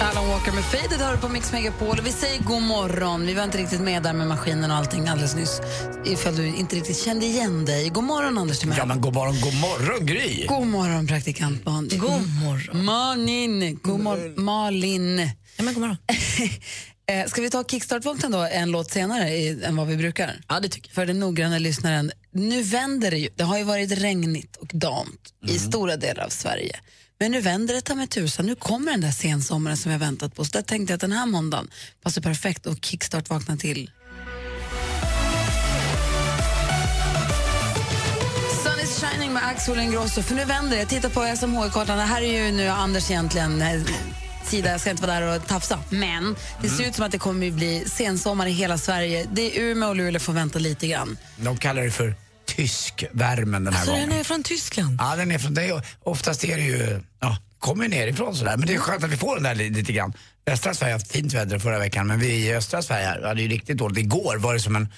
Alan Walker med Faded hör på Mix Megapol. Vi säger god morgon. Vi var inte riktigt med där med maskinen och allting alldeles nyss. Ifall du inte riktigt kände igen dig. God morgon, Anders Timell. Ja, men god morgon, god morgon Gry. God morgon, praktikant. God morgon. Malin. God morgon, Malin. Ja, men god morgon. Eh, Ska vi ta kickstart-vakten då en låt senare än vad vi brukar? Ja, det tycker jag. För den noggranna lyssnaren. Nu vänder det ju. Det har ju varit regnigt och dant i stora delar av Sverige. Men nu vänder det ta mig tusan. Nu kommer den där sensommaren som vi har väntat på. Så där tänkte jag att den här måndagen passar perfekt att kickstart-vakna till. Sun is shining med Axel Ingrosso. För nu vänder det. Jag tittar på SMHI-kartan. Det här är ju nu Anders egentligen eh, sida. Jag ska inte vara där och tafsa. Men det ser ut som att det kommer att bli sensommar i hela Sverige. Det är Umeå och Luleå får vänta lite grann. De kallar det för tyskvärmen den här Så gången. den är från Tyskland? Ja, den är från det. Oftast är det ju, ja, kommer ju nerifrån sådär. Men det är skönt att vi får den där li- lite grann. Västra Sverige har haft fint väder förra veckan, men vi i östra Sverige hade ju riktigt dåligt. Igår var det som en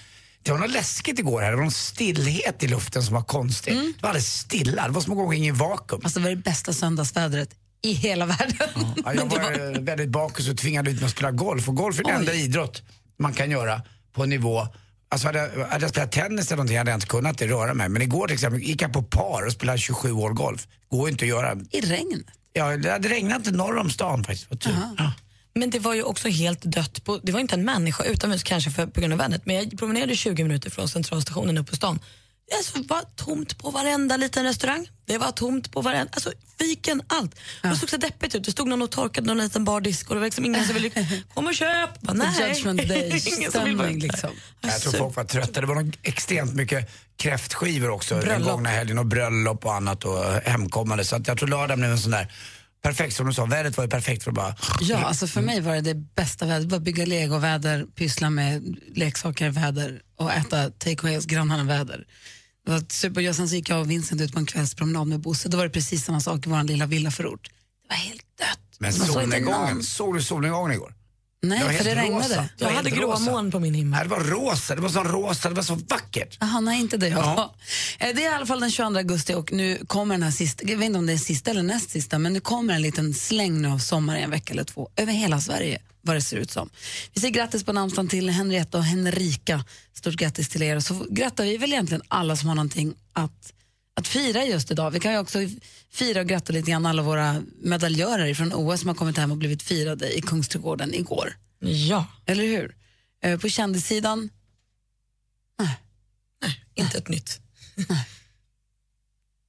det var något läskigt igår här. Det var någon stillhet i luften som var konstig. Det var alldeles stilla. Det var som att gå in i vakuum. Alltså det var det bästa söndagsvädret i hela världen. Ja, jag var eh, väldigt bakis och tvingade ut mig att spela golf. Och golf är den enda idrott man kan göra på nivå Alltså hade, jag- hade jag spelat tennis eller någonting hade jag inte kunnat det, röra mig. Men igår till exempel gick jag på par och spelade 27 hål golf. Går inte att göra. I regnet. Ja, det hade regnat inte norr om stan faktiskt. Ja. Men det var ju också helt dött. På, det var inte en människa utomhus kanske för, på grund av vädret. Men jag promenerade 20 minuter från centralstationen upp på stan. Det alltså var tomt på varenda liten restaurang. Det var tomt på varenda, alltså fiken, allt. Och Det såg så deppigt ut. Det stod någon och torkade någon liten bardisk och det var liksom ingen som ville kom och köp. Bara, Nej. Judgment Day-stämning liksom. Jag tror folk var trötta. Det var nog extremt mycket kräftskivor också den Bröllop. gångna helgen och bröllop och annat och hemkommande. Så att jag tror lördagen blev en sån där perfekt, som du sa, vädret var ju perfekt för att bara... Ja, alltså för mig var det det bästa vädret. Bara bygga legoväder, pyssla med leksaker väder och äta takeaways grannarna väder. Det var super. Jag, sen så gick jag och Vincent ut på en kvällspromenad med Bosse. Då var det precis samma sak i vår lilla villaförort. Det var helt dött. Men solnedgången, såg du solnedgången igår? Nej, var för det helt regnade. rosa. Det Jag var hade helt grå rosa. moln på min himmel. Nej, det var rosa, det var så rosa, det var så vackert. Jaha, nej, inte det Ja. Eh, Det är i alla fall den 22 augusti och nu kommer den här sista, jag vet inte om det är sista eller näst sista, men nu kommer en liten släng nu av sommar i en vecka eller två över hela Sverige, vad det ser ut som. Vi säger grattis på namnsdagen till Henrietta och Henrika. Stort grattis till er. Och så grattar vi väl egentligen alla som har någonting att, att fira just idag. Vi kan ju också fira och gratta lite grann alla våra medaljörer från OS som har kommit hem och blivit firade i Kungsträdgården igår. Ja, Eller hur? Eh, På kändissidan, inte ett nytt.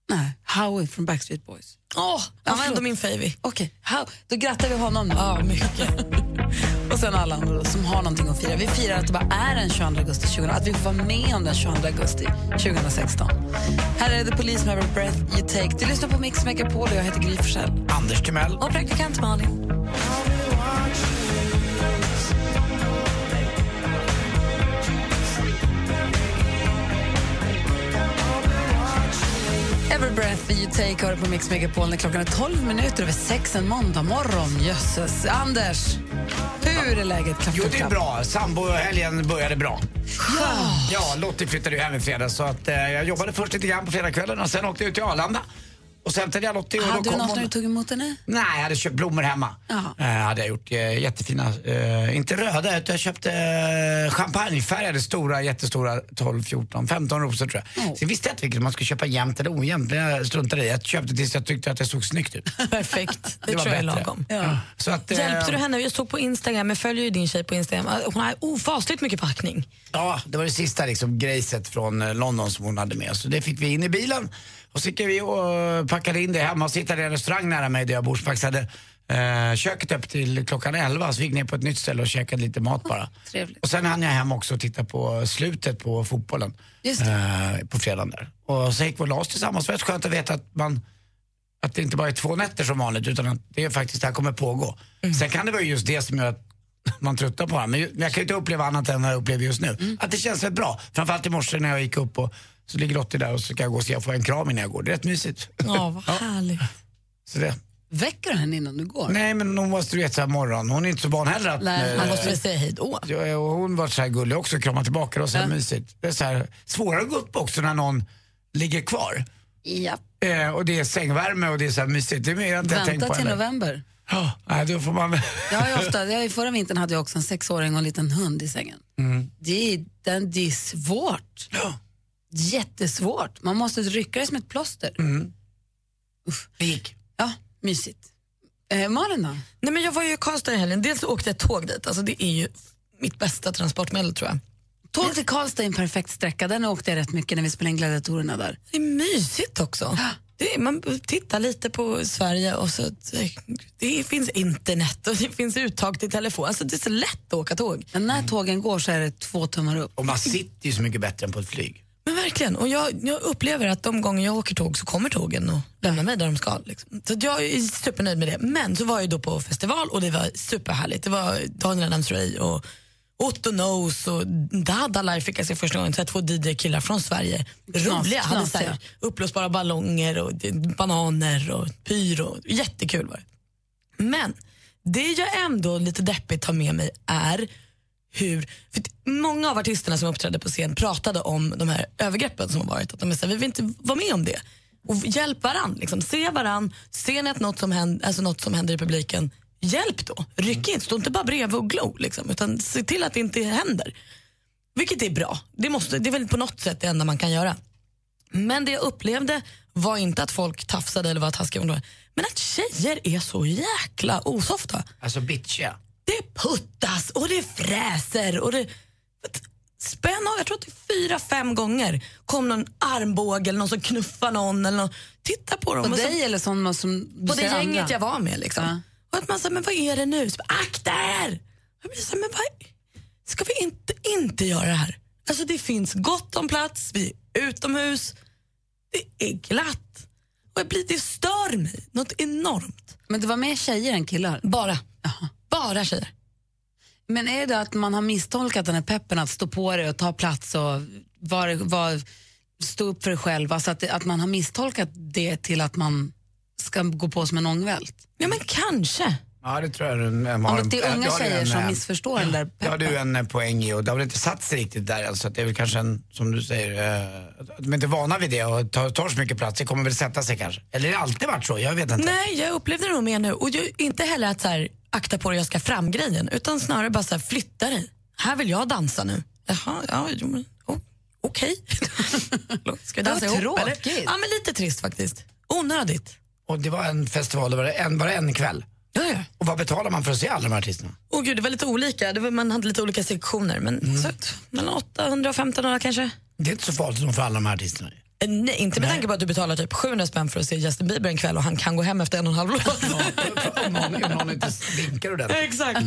nej, Howie från Backstreet Boys. Åh, han var ändå min favy. Okej, How- då grattar vi honom. Ja, mycket. Och sen alla andra som har någonting att fira. Vi firar att det bara är den 22 augusti 2000, att vi får vara med om den 22 augusti 2016. Här är The Police med Breath You Take. Du lyssnar på Mix Megapol och jag heter Gry Forssell. Anders Timell. Och praktikant Malin. Every Breath You Take hör på Mix Megapol när klockan är 12 minuter över sex en måndag morgon. Jösses. Anders, hur är läget? Klapp, Jo, det är bra. Sambohelgen började bra. Ja, Lottie flyttade ju hem i fredags så att eh, jag jobbade först lite grann på fredagskvällen och sen åkte jag ut till Arlanda. Och sen hämtade jag Lottie och Hade då du något hon. när du tog emot henne? Nej, jag hade köpt blommor hemma. Eh, hade jag gjort eh, jättefina, eh, inte röda, utan jag köpte eh, champagnefärgade stora, jättestora 12, 14, 15 rosor tror jag. Oh. Så jag visste inte vilket man skulle köpa jämnt eller ojämnt, men jag struntade i. Jag köpte tills jag tyckte att det såg snyggt ut. Perfekt. Det, Det var tror jag är lagom. Ja. Så att, eh, Hjälpte du henne? Jag såg på Instagram, jag följer ju din tjej på Instagram. Hon har ofasligt mycket packning. Ja, det var det sista liksom, grejset från eh, London som hon hade med. Så det fick vi in i bilen. Och så gick vi och eh, packade in det hemma och sittade i en restaurang nära mig där jag bor som faktiskt hade eh, köket upp till klockan 11 så vi gick ner på ett nytt ställe och käkade lite mat bara. Trevligt. Och sen hann jag hem också och titta på slutet på fotbollen Just eh, på fredagen där. Och så gick vi och la oss tillsammans. Det var skönt att veta att man att det inte bara är två nätter som vanligt utan att det är faktiskt det här kommer pågå. Sen kan det vara just det som gör att man tröttnar på det. Men jag kan ju inte uppleva annat än vad jag upplever just nu. Att det känns rätt bra. Framförallt i morse när jag gick upp och så ligger Lottie där och så kan jag gå och se och få en kram innan jag går. Det är rätt mysigt. Ja, vad härligt. Så det. Väcker du henne innan du går? Nej men hon måste du veta så här morgon. Hon är inte så van heller att... Nej, eh, Man måste väl säga hej då. Ja, och hon var så här gullig också, krama tillbaka och så här mysigt. Det är så här, svårare att gå upp också när någon ligger kvar. Ja. Eh, och det är sängvärme och det är så här mysigt. Det är mer än jag tänkt Vänta på till heller. november. Ja, nej, då får man... Jag har ju ofta, jag, I förra vintern hade jag också en sexåring och en liten hund i sängen. Det, är, den, det är svårt. Ja. Jättesvårt. Man måste rycka det som ett plåster. Det gick. Ja, mysigt. Eh, Malin då? Nej, men jag var ju i Karlstad i helgen. Dels åkte jag tåg dit. Alltså, det är ju mitt bästa transportmedel tror jag. Tåg till Karlstad är en perfekt sträcka. Den åkte jag rätt mycket när vi spelade in gladiatorerna där. Det är mysigt också. Det är, man tittar lite på Sverige och så det finns internet och det finns uttag till telefon. Alltså det är så lätt att åka tåg. Men när tågen går så är det två tummar upp. Och man sitter ju så mycket bättre än på ett flyg. Men verkligen. Och jag, jag upplever att de gånger jag åker tåg så kommer tågen och lämnar mig där de ska. Liksom. Så jag är supernöjd med det. Men så var jag då på festival och det var superhärligt. Det var Daniel Adams-Ray och Otto Knows och Dadalai fick jag se första gången. Så två DJ-killar från Sverige. Roliga. Hade så här, uppblåsbara ballonger och bananer och pyro. Jättekul var det. Men det jag ändå lite deppigt tar med mig är hur, för många av artisterna som uppträdde på scen pratade om de här övergreppen som har varit. Att de är så här, vi vill inte vara med om det. Och hjälp varann, liksom. se varann. Ser ni att något som, händer, alltså något som händer i publiken, hjälp då. Ryck in, stå inte bara bredvid och glo. Liksom, utan se till att det inte händer. Vilket är bra. Det, måste, det är väl på något sätt det enda man kan göra. Men det jag upplevde var inte att folk tafsade eller var taskiga men att tjejer är så jäkla osofta. Alltså bitchiga. Det puttas och det fräser och det... Spänn av, jag tror att det är fyra, fem gånger kom någon armbåge eller någon som knuffar någon. Eller någon. Titta på dem. På och så- dig eller sån som du på det ser gänget andra? jag var med. Liksom. Ja. Och att man säger, men vad är det nu? Så, Akta er! Jag blir så, men vad, ska vi inte, inte göra det här? Alltså det finns gott om plats, vi är utomhus, det är glatt. Och jag blir, det stör mig något enormt. Men det var mer tjejer än killar? Bara. Bara tjejer. Men är det att man har misstolkat den här peppen att stå på det och ta plats och var, var, stå upp för dig själv? Alltså att, det, att man har misstolkat det till att man ska gå på som en ångvält? Ja men kanske. Ja, det tror jag du har Om det är unga du tjejer en, som eh, missförstår den där Det har peppen. du en poäng i och det har väl inte satt sig riktigt där. Alltså, att det är väl kanske en, som du säger, eh, de är inte vana vid det och tar, tar så mycket plats. Det kommer väl sätta sig kanske. Eller har det alltid varit så? Jag vet inte. Nej, jag upplevde det nog mer nu. Och jag, inte heller att så här, akta på dig, jag ska fram grejen utan snarare bara så här, flytta dig. Här vill jag dansa nu. Jaha, ja, oh, okej. ska vi dansa var ihop eller? tråkigt. Ja, men lite trist faktiskt. Onödigt. Och det var en festival, det var en, bara en kväll. Ja, ja. Och vad betalar man för att se alla de här artisterna? Oh, gud, det var lite olika. Det var, man hade lite olika sektioner. Men Mm. så, mellan 800 och 1500 kanske. Det är inte så farligt för alla de här artisterna. Nej, inte med tanke på att du betalar typ 700 spänn för att se Justin Bieber en kväll och han kan gå hem efter en och en halv låt. om, någon, om någon inte vinkar ordentligt. Exakt.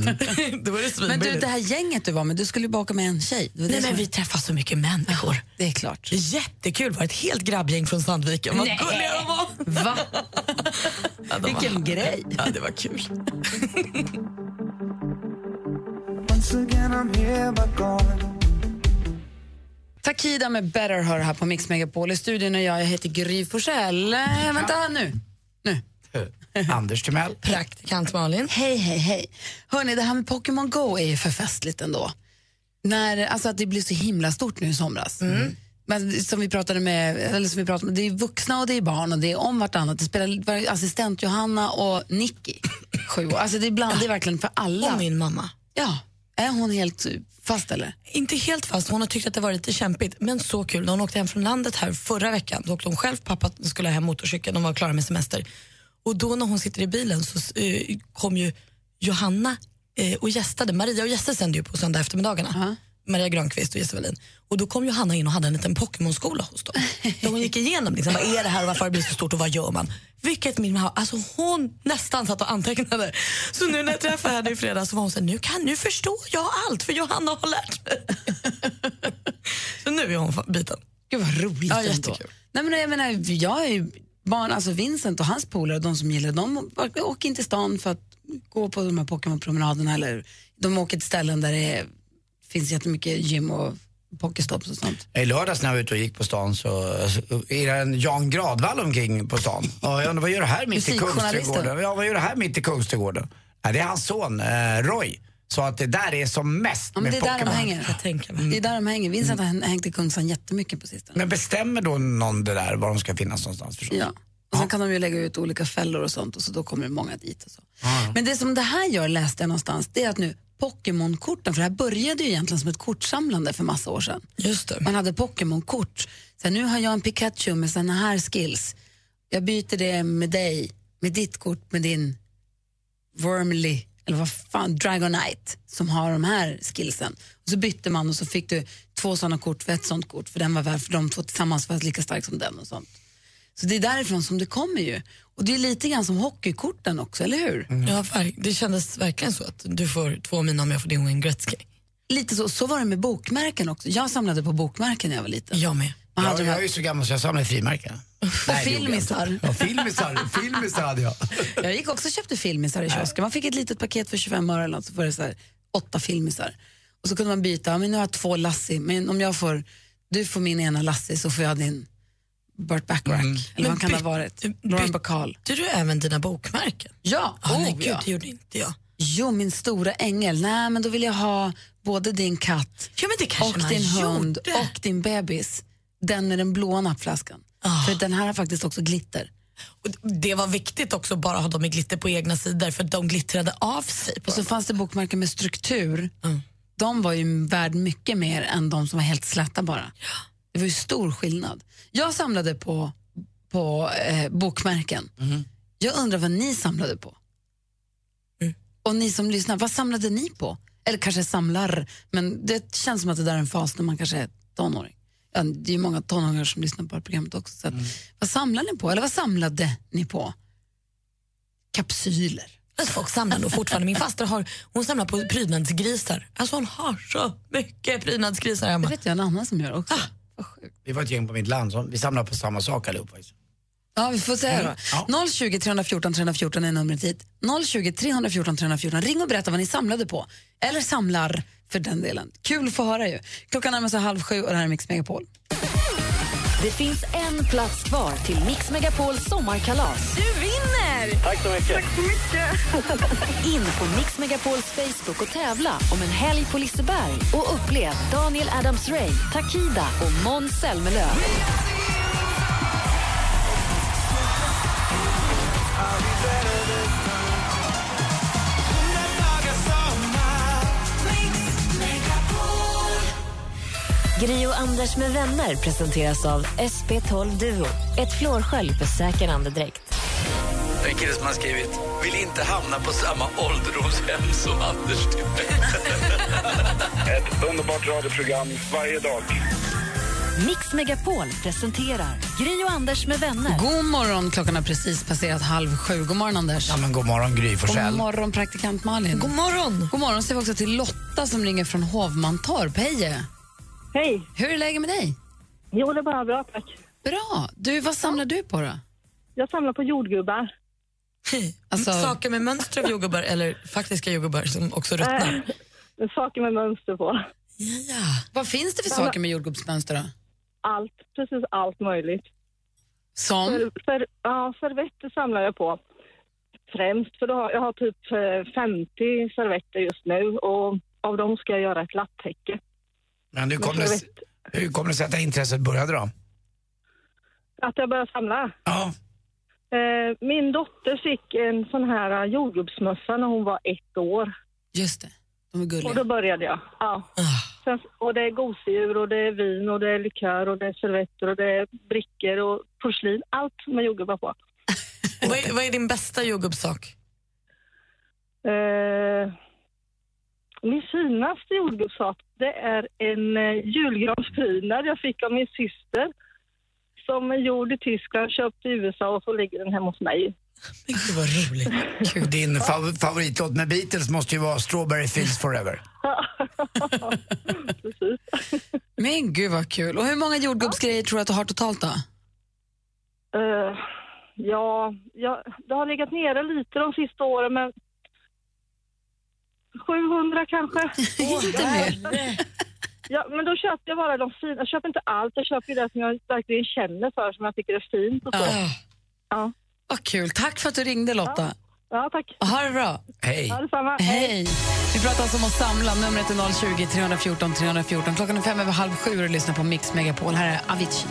Då var det Men du, det här gänget du var med, du skulle ju bara åka med en tjej. Det det Nej, som- men vi träffar så mycket människor. Det är klart. Jättekul, var ett helt grabbgäng från Sandviken. Vad gulliga de var! Va? Ja, de Vilken var, grej. Ja, det var kul. Takida med Better hör här på Mix Megapol. I studion är jag, jag heter Gry Forssell. Eh, vänta nu. Nu. Anders Timell. Praktikant Malin. Hej, hej, hej. Hörni, det här med Pokémon Go är ju för festligt ändå. När, alltså att det blir så himla stort nu i somras. Men som vi pratade med, eller som vi pratade med, det är vuxna och det är barn och det är om vartannat. Det spelar assistent Johanna och Nicky, sju år. Alltså det är bland, det är verkligen för alla. Och min mamma. Ja, är hon helt fast eller? Inte helt fast, hon har tyckt att det var lite kämpigt, men så kul. När hon åkte hem från landet här förra veckan, då åkte hon själv, pappa skulle ha hem motorcykeln, de var klara med semester. Och då när hon sitter i bilen så eh, kom ju Johanna eh, och gästade, Maria och gästade sände ju på söndag eftermiddagarna. Maria Granqvist och Jesse Wallin. Och då kom ju Hanna in och hade en liten Pokémon-skola hos dem. Där hon gick igenom liksom, vad är det här och varför har det blivit så stort och vad gör man? Vilket min mamma, alltså hon nästan satt och antecknade. Så nu när jag träffade henne i fredags så var hon så här, nu kan nu förstår jag allt för Johanna har lärt mig. så nu är hon biten. Gud vad roligt Ja, ändå. Nej, men jag menar, jag är barn, alltså Vincent och hans polare, de som gillar de åker in till stan för att gå på de här Pokémon-promenaderna eller de åker till ställen där det är, finns jättemycket gym och pokestops och sånt. I lördags när jag var ute och gick på stan så det en Jan Gradvall omkring på stan. Och jag undrar, vad gör du här mitt i. Kungsträdgården? Ja, vad gör du här mitt i Kungsträdgården? Ja, det är hans son eh, Roy. Så att det där är som mest Ja, men det med är där de hänger. Jag tänker mig. Det är där de hänger. Vincent har hängt i Kungsan jättemycket på sistone. Men bestämmer då någon det där var de ska finnas någonstans? Förstås? Ja. Och sen kan de ju lägga ut olika fällor och sånt och så då kommer det många dit. Och så. Men det som det här gör, läste jag någonstans, det är att nu Pokémon-korten, för det här började ju egentligen som ett kortsamlande för massa år sedan. Just det. Man hade Pokémon-kort. Så här, nu har jag en Pikachu med såna här skills. Jag byter det med dig, med ditt kort, med din Wormly, eller vad fan, Dragonite, som har de här skillsen. Och så bytte man och så fick du två såna kort för ett sånt kort, för den var värd för de två tillsammans var lika stark som den och sånt. Så det är därifrån som det kommer ju. Och det är lite grann som hockeykorten också, eller hur? Ja, ver- det kändes verkligen så att du får två av mina om jag får din Wayne Gretzky. Lite så, så var det med bokmärken också. Jag samlade på bokmärken när jag var liten. Jag med. Man Ja, hade jag är ju så gammal så jag samlar frimärken. och Nej, filmisar. Ja, filmisar, filmisar hade jag. Jag gick också och köpte filmisar i kiosken. Man fick ett litet paket för 25 öre eller något, så var det så här, åtta filmisar. Och så kunde man byta, ja, men nu har jag två Lassie, men om jag får, du får min ena Lassie så får jag din Burt Bacharach. Eller vad kan det ha varit? Lauren Bacall. Bytte du även dina bokmärken? Ja, nej, oh, gud, ja. det gjorde inte jag. Jo, min stora ängel. Nej, men då vill jag ha både din katt Ja, och din hund gjorde. och din bebis. Den med den blåa nappflaskan. Ah. För den här har faktiskt också glitter. Och det var viktigt också att bara ha dem i glitter på egna sidor för de glittrade av sig. Och så fanns det bokmärken med struktur. Mm. De var ju värd mycket mer än de som var helt släta bara. Det var ju stor skillnad. Jag samlade på, på eh, bokmärken. Jag undrar vad ni samlade på? Mm. Och ni som lyssnar, vad samlade ni på? Eller kanske samlar, men det känns som att det där är en fas när man kanske är tonåring. Ja, det är ju många tonåringar som lyssnar på det här programmet också. Så att, Vad samlar ni på? Eller vad samlade ni på? Kapsyler. Alltså, folk samlar nog fortfarande. Min faster har, hon samlar på prydnadsgrisar. Alltså hon har så mycket prydnadsgrisar Det hemma. vet jag en annan som gör också. Ah. Vi var ett gäng på mitt land, så vi samlar på samma sak allihopa. Ja, vi får säga då. Ja. 020 314 314 är numret hit. 020 314 314. Ring och berätta vad ni samlade på. Eller samlar, för den delen. Kul att få höra ju. Klockan närmar sig halv sju och det här är Mix Megapol. Det finns en plats kvar till Mix Megapols sommarkalas. Du vinner! Tack så mycket. In på Mix Megapols Facebook och tävla om en helg på Liseberg och upplev Daniel Adams-Ray, Takida och Måns Zelmerlöw. Gri och Anders med vänner presenteras av SP12 Duo. Ett flårskölj för säker andedräkt. En kille som har skrivit Vill inte hamna på samma ålderdomshem som Anders. Ett underbart radioprogram varje dag. Mix Megapol presenterar Gri och Anders med vänner. God morgon, klockan har precis passerat halv sju. God morgon Anders. Ja, men god morgon Gry God Forssell. morgon praktikant Malin. God morgon! God morgon säger vi också till Lotta som ringer från Hovmantorp. Hej! Hej. Hur är läget med dig? Jo, det är bara bra, tack. Bra. Du, vad samlar du på då? Jag samlar på jordgubbar. Alltså- Saker med mönster av jordgubbar eller faktiska jordgubbar som också ruttnar. Äh, saker med mönster på. Ja, ja. Vad finns det för saker med jordgubbsmönster då? Allt, precis allt möjligt. Som? För, för, ja, servetter samlar jag på främst, för då har, jag har typ eh, 50 servetter just nu och av dem ska jag göra ett lapptäcke. Men hur med kom, det, hur kom det sig att det intresset började då? Att jag börjar samla. Ja, Eh, min dotter fick en sån här eh, jordgubbsmössa när hon var ett år. Just det, de är Och gulliga. då började jag. Ja. Ah. Sen, och det är gosedjur och det är vin och det är likör och det är servetter och det är brickor och porslin. Allt med jordgubbar på. vad, är, vad är din bästa jordgubbssak? Eh, min finaste jordgubbssak Det är en eh, julgransprydnad jag fick av min syster som är gjord i Tyskland, köpt i USA och så ligger den hemma hos mig. Gud vad roligt. Din fav- favoritlåt med Beatles måste ju vara Strawberry Fields Forever. Men gud vad kul. Och hur många jordgubbsgrejer tror du att du har totalt då? Eh, ja, ja, det har legat nere lite de sista åren men 700 kanske. Inte mer. Ja, men då köper jag bara de fina. Jag köper inte allt. Jag köper ju det som jag verkligen känner för, som jag tycker är fint och så. Ja. Ja. Vad kul. Tack för att du ringde Lotta. Ja, tack. Ha det bra. Hej. Detsamma. Hej. Vi pratar alltså om att samla. Numret är 020 314 314. Klockan är fem över halv sju och du lyssnar på Mix Megapol. Här är Avicii.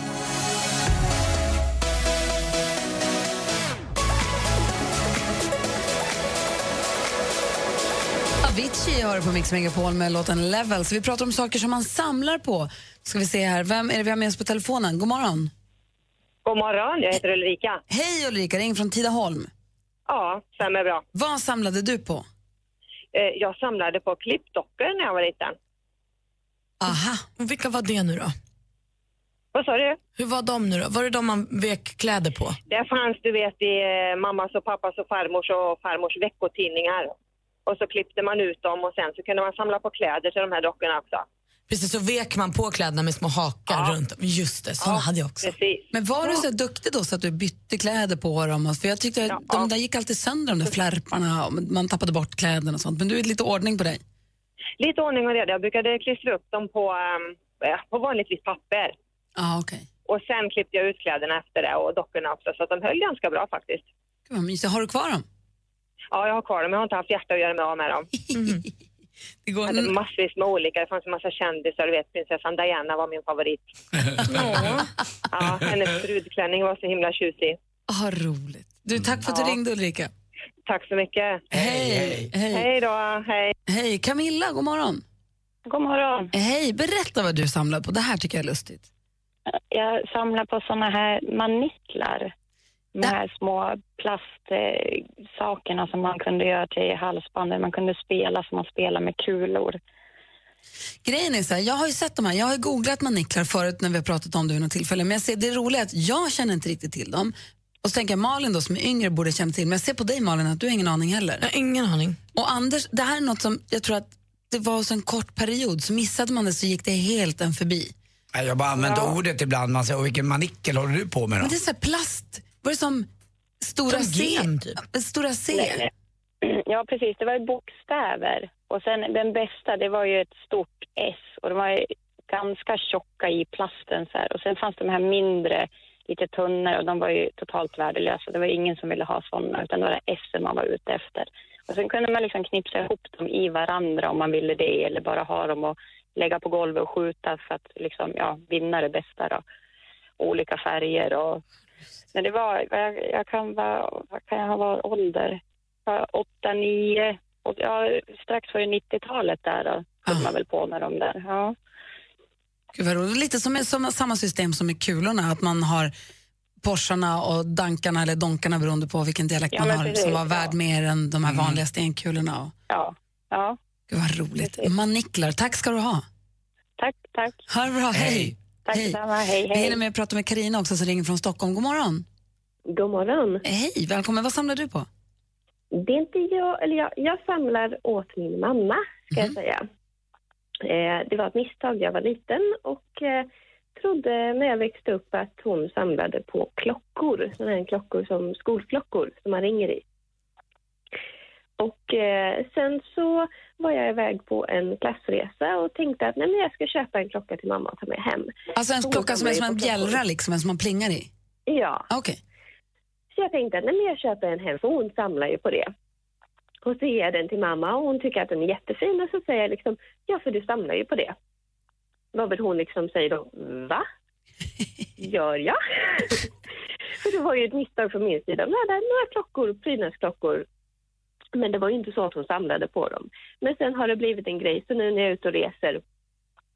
Avicii hör på Mix Megapol med låten Level. Så vi pratar om saker som man samlar på. Ska vi se här. Vem är det vi har med oss på telefonen? God morgon. God morgon, jag heter Ulrika. Hej Ulrika, ring från Tidaholm. Ja, stämmer bra. Vad samlade du på? Eh, Jag samlade på klippdockor när jag var liten. Aha. Och vilka var det nu då? Vad sa du? Hur var de nu då? Var det de man vek kläder på? Det fanns, du vet, i eh, mammas och pappas och farmors och farmors veckotidningar. Och så klippte man ut dem och sen så kunde man samla på kläder till de här dockorna också. Precis, så vek man på kläderna med små hakar runt om. Just det, såna hade jag också. Precis. Men var du så duktig då så att du bytte kläder på dem? För jag tyckte att de där gick alltid sönder, de där flärparna, och man tappade bort kläderna och sånt. Men du är lite ordning på dig. Lite ordning och reda. Jag brukade klistra upp dem på, ehm, på vanligt vitt papper. Ah, okay. Och sen klippte jag ut kläderna efter det och dockorna också så att de höll ganska bra faktiskt. Gud vad mysigt. Har du kvar dem? Ja, jag har kvar dem. Jag har inte haft hjärta att göra mig av med dem. Det går... Jag hade massvis med olika. Det fanns en massa kändisar. Du vet, prinsessan Diana var min favorit. ja, hennes brudklänning var så himla tjusig. Ah, roligt. Du, tack för att du Ja. ringde Ulrika. Tack så mycket. Hej. Hej. Hej då. Hej. Hej. Camilla, god morgon. God morgon. Hej, berätta vad du samlar på. Det här tycker jag är lustigt. Jag samlar på såna här maniklar. De här små plastsakerna som man kunde göra till halsbandet. Man kunde spela som man spelar med kulor. Grejen är så här, jag har ju sett de här, jag har ju googlat maniklar förut när vi har pratat om det vid något tillfälle, men jag ser det roliga är att jag känner inte riktigt till dem. Och så tänker jag Malin då som är yngre borde känna till, men jag ser på dig Malin att du har ingen aning heller. Jag har ingen aning. Och Anders, det här är något som jag tror att det var så en kort period, så missade man det så gick det helt en förbi. Jag bara använder ordet ibland, man säger, och vilken manickel håller du på med då? Men det är så här plast, var det som stora Som C? gem, typ. Stora C? Nej, nej. Ja, precis. Det var ju bokstäver. Och sen den bästa, det var ju ett stort S. Och de var ju ganska tjocka i plasten. Så här. Och sen fanns de här mindre, lite tunnare och de var ju totalt värdelösa. Det var ingen som ville ha sådana, utan det var det S man var ute efter. Och sen kunde man liksom knipsa ihop dem i varandra om man ville det, eller bara ha dem och lägga på golvet och skjuta för att liksom, ja, vinna det bästa då. Olika färger och... Men det var, jag, jag kan vara, vad kan jag ha varit ålder? Ja, åtta, nio, och, ja, strax före 90-talet där då, höll man väl på med dem där. Ja. Gud vad roligt. Lite som, som samma system som med kulorna, att man har Porscharna och dankarna eller donkarna beroende på vilken dialekt Ja, man har precis, som var ja. värd mer än de här vanliga stenkulorna. Ja. ja. gud vad roligt. Maniklar, tack ska du ha. Tack, tack. Ha det bra, hej. Tack detsamma, hej, Vi hej. hinner med att prata med Karina också som ringer från Stockholm. God morgon. God morgon. Hej, välkommen. Vad samlar du på? Det är inte jag, eller jag, jag samlar åt min mamma, ska jag säga. Eh, det var ett misstag, jag var liten och eh, trodde när jag växte upp att hon samlade på klockor, sådana här klockor som skolklockor som man ringer i. Och eh, sen så var jag iväg på en klassresa och tänkte att nej, men jag ska köpa en klocka till mamma och ta med hem. Alltså en klocka som är som en bjällra, liksom, en som man plingar i? Ja. Okej. Så jag tänkte att nej, men jag köper en hem, för hon samlar ju på det. Och så ger jag den till mamma och hon tycker att den är jättefin och så säger jag liksom, ja för du samlar ju på det. Vad vill hon liksom säger då, va? Gör jag? för det var ju ett misstag från min sida. Hon hade några klockor, prydnadsklockor. Men det var ju inte så att hon samlade på dem. Men sen har det blivit en grej, så nu när jag är ute och reser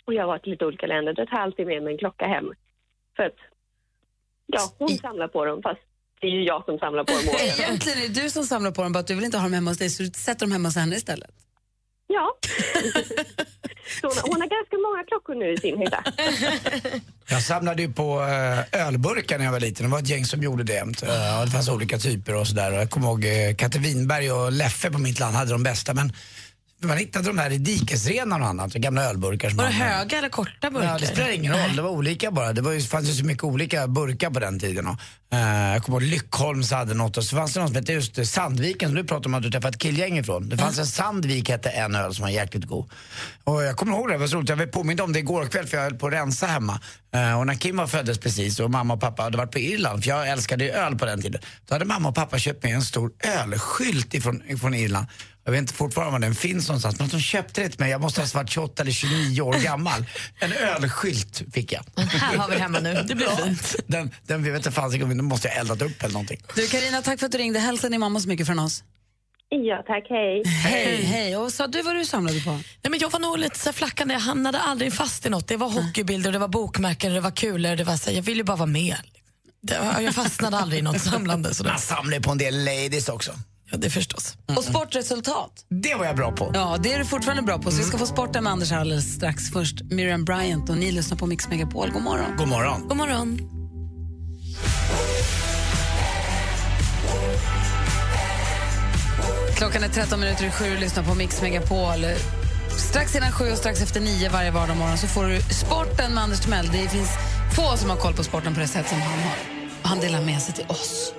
och jag har varit i lite olika länder, då tar jag alltid med mig en klocka hem. För att, ja, hon samlar på dem fast det är ju jag som samlar på dem. Egentligen är det du som samlar på dem, bara att du vill inte ha dem hemma hos dig så du sätter dem hemma hos henne istället. Ja. Så hon, hon har ganska många klockor nu i sin hydda. Jag samlade ju på eh, ölburkar när jag var liten. Det var ett gäng som gjorde det. Eh, det fanns olika typer och sådär. Jag kommer ihåg eh, Katte Winberg och Leffe på mitt land hade de bästa. Men man hittade de här i dikesrenar och annat, gamla ölburkar. Som Var det man- höga eller korta burkar? Ja, det spelar ingen roll, det var olika bara. Det var ju, fanns ju så mycket olika burkar på den tiden. Och, eh, jag kommer ihåg Lyckholms hade något och så fanns det någon som hette just Sandviken som du pratade om att du träffat killgäng ifrån. Det fanns en Sandvik hette en öl som var jäkligt god. Och jag kommer ihåg det, det var så roligt. Jag påmind om det igår kväll för jag höll på att rensa hemma. Eh, och när Kim var föddes precis och mamma och pappa hade varit på Irland, för jag älskade ju öl på den tiden. Då hade mamma och pappa köpt med en stor ölskylt ifrån, ifrån Irland. Jag vet inte fortfarande var den finns någonstans, men att de köpte det till mig. Jag måste ha varit 28 eller 29 år gammal. En ölskylt fick jag. Här har vi hemma nu, det blir fint. Den, den vet inte fan, den måste jag eldat upp eller någonting. Du Karina, tack för att du ringde. Hälsa din mamma så mycket från oss. Ja, tack. Hej. Hej, hej. Och sa du vad du samlade på? Nej, men jag var nog lite så flackande, jag hamnade aldrig fast i något. Det var hockeybilder, det var bokmärken, det var kulor, det var så jag ville ju bara vara med. Det, var- jag fastnade aldrig i något samlande. Så Man samlar på en del ladies också. Ja, det förstås. Och sportresultat? Det var jag bra på. Ja, det är du fortfarande bra på. Så vi ska få sporten med Anders alldeles strax. Först Miriam Bryant och ni lyssnar på Mix Megapol. God morgon. God morgon. God morgon. Klockan är 13 minuter i sju och lyssnar på Mix Megapol. Strax innan sju och strax efter nio varje vardagsmorgon så får du sporten med Anders Timell. Det finns få som har koll på sporten på det sätt som han har. Och han delar med sig till oss.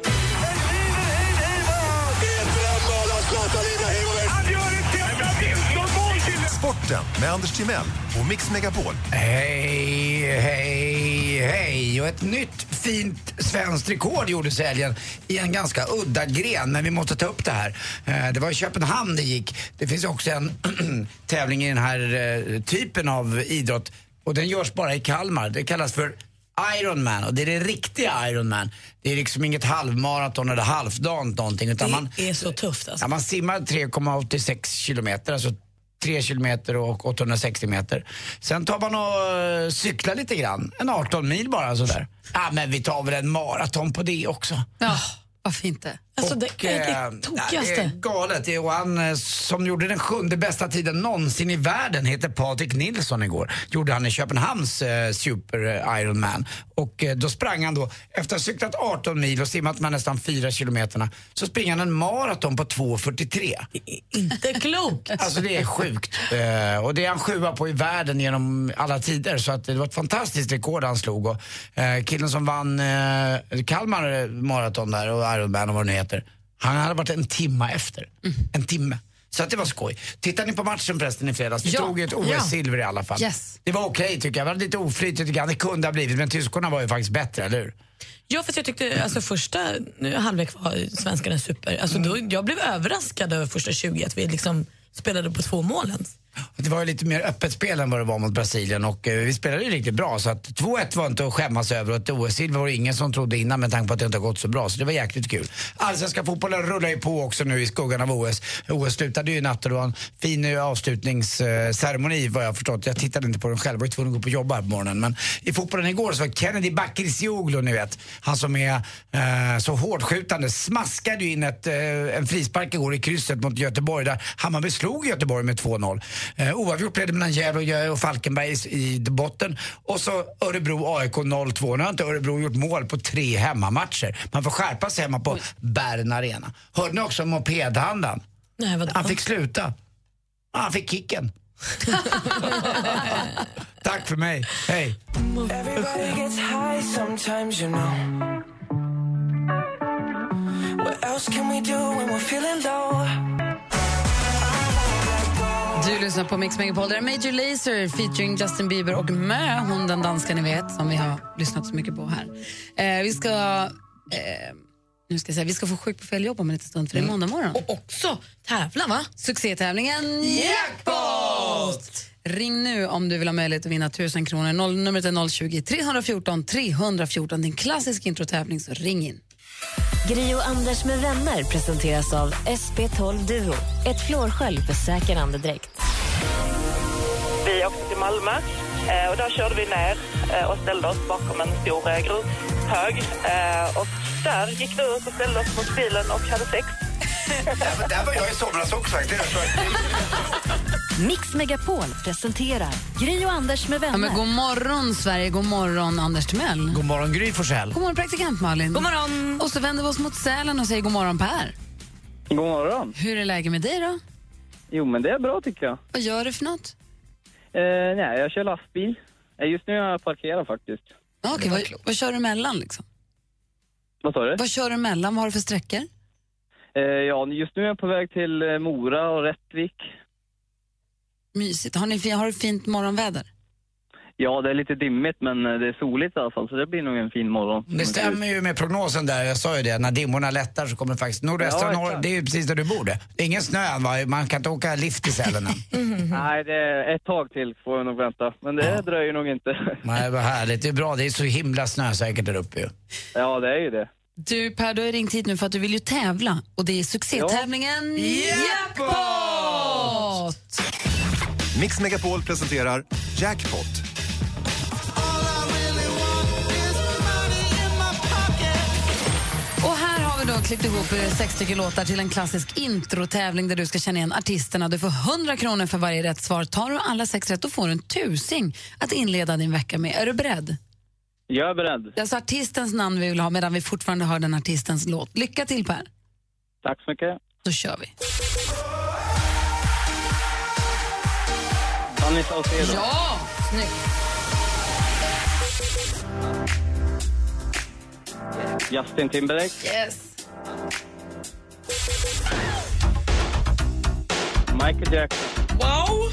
Sporten med Anders Timell och Mix Megapol. Hej, hej, hej. Och ett nytt fint svenskt rekord gjordes i helgen i en ganska udda gren, men vi måste ta upp det här. Eh, Det var i Köpenhamn det gick. Det finns också en tävling i den här eh, typen av idrott och den görs bara i Kalmar. Det kallas för Ironman och det är det riktiga Ironman. Det är liksom inget halvmaraton eller halvdant någonting utan man, Det är så tufft alltså. Ja, man simmar 3,86 kilometer, alltså 3 kilometer och 860 meter. Sen tar man och eh, cyklar lite grann, en 18 mil bara sådär. Ja, men vi tar väl en maraton på det också. Ja, varför inte? Alltså, det är det eh, tokigaste. Det är galet. Det Och han eh, som gjorde den sjunde bästa tiden någonsin i världen heter Patrik Nilsson igår. Gjorde han i Köpenhamns eh, Super eh, Ironman. Och eh, då sprang han då, efter att ha cyklat 18 mil och simmat med nästan 4 kilometerna, så springer han en maraton på 2.43. Inte klokt. Alltså det är sjukt. Eh, och det är han sjua på i världen genom alla tider. Så att det var ett fantastiskt rekord han slog. Och, killen som vann Kalmar maraton där och Ironman och vad det nu heter. Han hade varit en timma efter. En timme. Så att det var skoj. Tittar ni på matchen förresten i fredags? Vi Ja. tog ju ett Ja. OS-silver i alla fall. Yes. Det var okej tycker jag. Det var lite oflyt lite grann. Det kunde ha blivit, men tyskarna var ju faktiskt bättre, eller hur? Ja, för jag tyckte alltså, första nu, halvlek var svenskarna super. Alltså, då, jag blev överraskad över första 20 att vi liksom spelade på två målen. Det var ju lite mer öppet spel än vad det var mot Brasilien och eh, vi spelade ju riktigt bra så att 2-1 var inte att skämmas över och ett OS-silver var det ingen som trodde innan med tanke på att det inte har gått så bra så det var jäkligt kul. Allsvenska fotbollen rullar ju på också nu i skuggan av OS. OS slutade ju i natt och det var en fin eh, avslutningsceremoni eh, vad jag har förstått. Jag tittade inte på den själv, jag var ju tvungen att gå på jobb här på morgonen. Men i fotbollen igår så var Kennedy Bakircioglu, ni vet, han som är eh, så hårdskjutande, smaskade ju in ett, eh, en frispark igår i krysset mot Göteborg där Hammarby slog Göteborg med 2-0. Eh, oavgjort blev det mellan Gävle och, och Falkenberg i, i botten och så Örebro-AIK 0-2. Nu har inte Örebro gjort mål på tre hemmamatcher. Man får skärpa sig hemma på Bern Arena. Hörde ni också om mopedhandlaren? Nej, vadå? Han fick sluta. Han fick kicken. Tack för mig. Hej. What else can we do when we're feeling low? Lyssnar på Mix Megapol. Det är Major Lazer featuring Justin Bieber och Mö, hon den danska ni vet, som vi har lyssnat så mycket på här. Eh, vi ska... Eh, nu ska jag säga, vi ska få sjuk på fel jobb om en liten stund, för det är måndag morgon. Och också tävla, va? Succétävlingen Jackpot! Ring nu om du vill ha möjlighet att vinna 1000 kronor. Noll, numret är 020 314 314. Det är en klassisk introtävling, så ring in. Gri och Anders med vänner presenteras av SP12 Duo. Ett flårskölj för säker andedräkt. Vi åkte till Malmö eh, och där körde vi ner eh, och ställde oss bakom en stor eh, grushög. Eh, Och där gick vi ut och ställde oss mot bilen och hade sex. där, där var jag i somras också faktiskt. Mix Megapol presenterar Gry och Anders med vänner. Ja, men god morgon, Sverige. God morgon, Anders Timell. God morgon, Gry Forssell. God morgon, praktikant Malin. God morgon. Och så vänder vi oss mot Sälen och säger god morgon, Per. God morgon. Hur är läget med dig då? Jo, men det är bra tycker jag. Vad gör du för något? Eh, nej, jag kör lastbil. Eh, Just nu är jag parkerad faktiskt. Ja, Okej, vad, vad kör du emellan? Liksom? Vad sa du? Vad kör du emellan? Vad har du för sträckor? Eh, ja, just nu är jag på väg till eh, Mora och Rättvik. Mysigt. Har, ni, fi- har du fint morgonväder? Ja, det är lite dimmigt, men eh, det är soligt i alla fall, så det blir nog en fin morgon. Det stämmer ju med prognosen där, jag sa ju det, när dimmorna lättar så kommer faktiskt nordvästra Ja, norr, det är ju precis där du bor det. Det är ingen snö va? man kan inte åka lift i Sälen än. Nej, det är ett tag till får jag nog vänta, men det dröjer nog inte. Nej, vad härligt, det är bra, det är så himla snösäkert där uppe ju. ja, det är ju det. Du Per, du har ringt hit nu för att du vill ju tävla och det är succétävlingen Jackpot! Mix Megapol presenterar Jackpot. Vi då klippt ihop eh, sex stycken låtar till en klassisk introtävling där du ska känna igen artisterna. Du får 100 kronor för varje rätt svar. Tar du alla sex rätt då får du en tusing att inleda din vecka med. Är du beredd? Jag är beredd. Det är alltså artistens namn vi vill ha medan vi fortfarande hör den artistens låt. Lycka till Per! Tack så mycket. Då kör vi. Danny Saucedo. Ja! Snyggt! Justin Timberlake. Yes! Michael Jackson. Wow!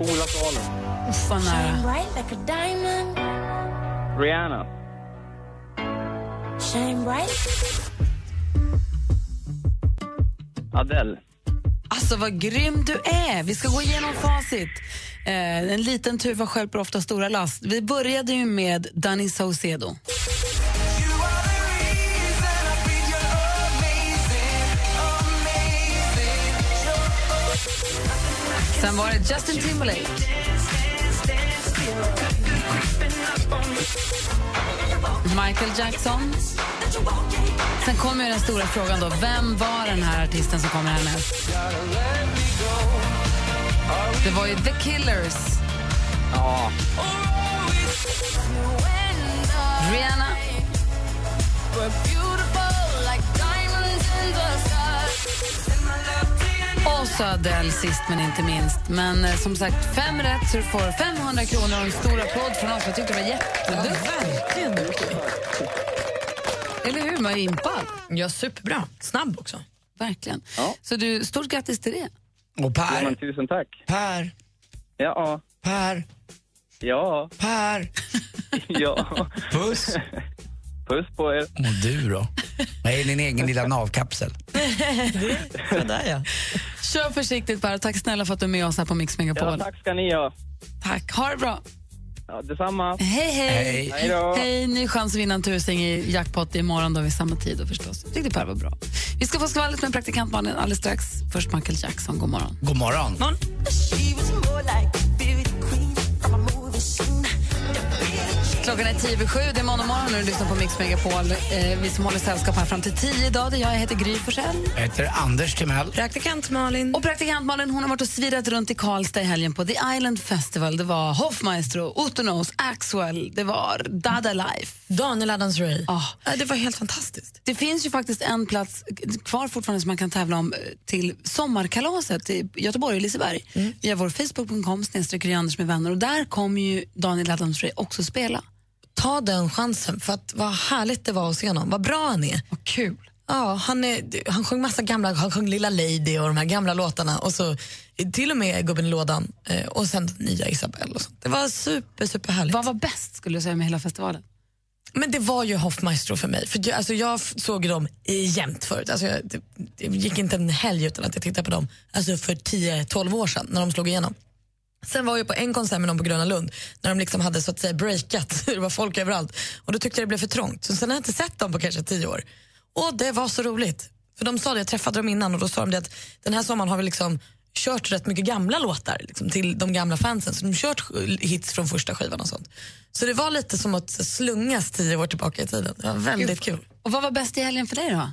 Ola Salo. Vad nära. Rihanna. Adele. Alltså vad grym du är! Vi ska gå igenom facit. Eh, en liten tuva stjälper ofta stora last. Vi började ju med Danny Saucedo. Sen var det Justin Timberlake. Michael Jackson. Sen kommer ju den stora frågan då. Vem var den här artisten som kommer härnäst? Det var ju The Killers. Ja. Rihanna. Och så Adele sist men inte minst. Men eh, som sagt, fem rätt så du får 500 kronor och en stor applåd från oss. Jag tyckte det var jätteduktigt. Verkligen duktig. Eller hur? Man är impad. Ja, superbra. Snabb också. Verkligen. Så du, stort grattis till det. Och Ja, Per, tusen tack. Per, Ja. Per, Ja. Per. Ja. Puss. Puss på er. Och du då? Vad är din egen lilla navkapsel? Sådär ja. Kör försiktigt bara. Tack snälla för att du är med oss här på Mix Megapol. Ja, tack ska ni ha. Tack. Ha det bra. Ja, detsamma. Hej, hej. Hej. Hej ny chans att vinna en tusing i jackpot imorgon då vid samma tid då förstås. Jag tyckte Per var bra. Vi ska få skvallret med praktikantmannen alldeles strax. Först Michael Jackson. God morgon. God morgon. Klockan är tio över sju. Det är måndag morgon och du lyssnar på Mix Megapol. Eh, vi som håller sällskap här fram till tio idag. Där jag heter Gry Forssell. Jag heter Anders Timell. Praktikant Malin. Och praktikant Malin hon har varit och svirat runt i Karlstad i helgen på The Island Festival. Det var Hoffmaestro, Utonos, Axwell, det var Dada Life. Daniel Adams-Ray. Ah. Ja, det var helt fantastiskt. Det finns ju faktiskt en plats kvar fortfarande som man kan tävla om eh, till sommarkalaset i Göteborg och Liseberg. Via vår Facebook.com snedstreck med vänner och där kommer ju Daniel Adams-Ray också spela. Ta den chansen, för att vad härligt det var att se honom. Vad bra han är. Vad kul. Ja, han, är, han sjöng massa gamla, han sjöng Lilla Lady och de här gamla låtarna och så till och med Gubben i lådan eh, och sen nya Isabelle och sånt. Det var super, super härligt. Vad var bäst skulle du säga med hela festivalen? Men det var ju Hoffmaestro för mig. För jag, alltså jag såg dem jämt förut. Alltså jag, det, det gick inte en helg utan att jag tittade på dem alltså för 10-12 år sedan när de slog igenom. Sen var jag på en konsert med dem på Gröna Lund när de liksom hade så att säga breakat. Det var folk överallt. Och då tyckte jag det blev för trångt. Så sen har jag inte sett dem på kanske 10 år. Och det var så roligt. För de sa det, jag träffade dem innan och då sa de att den här sommaren har vi liksom kört rätt mycket gamla låtar liksom, till de gamla fansen. Så de kört hits från första skivan och sånt. Så det var lite som att slungas tio år tillbaka i tiden. Det var väldigt kul. Och vad var bäst i helgen för dig då?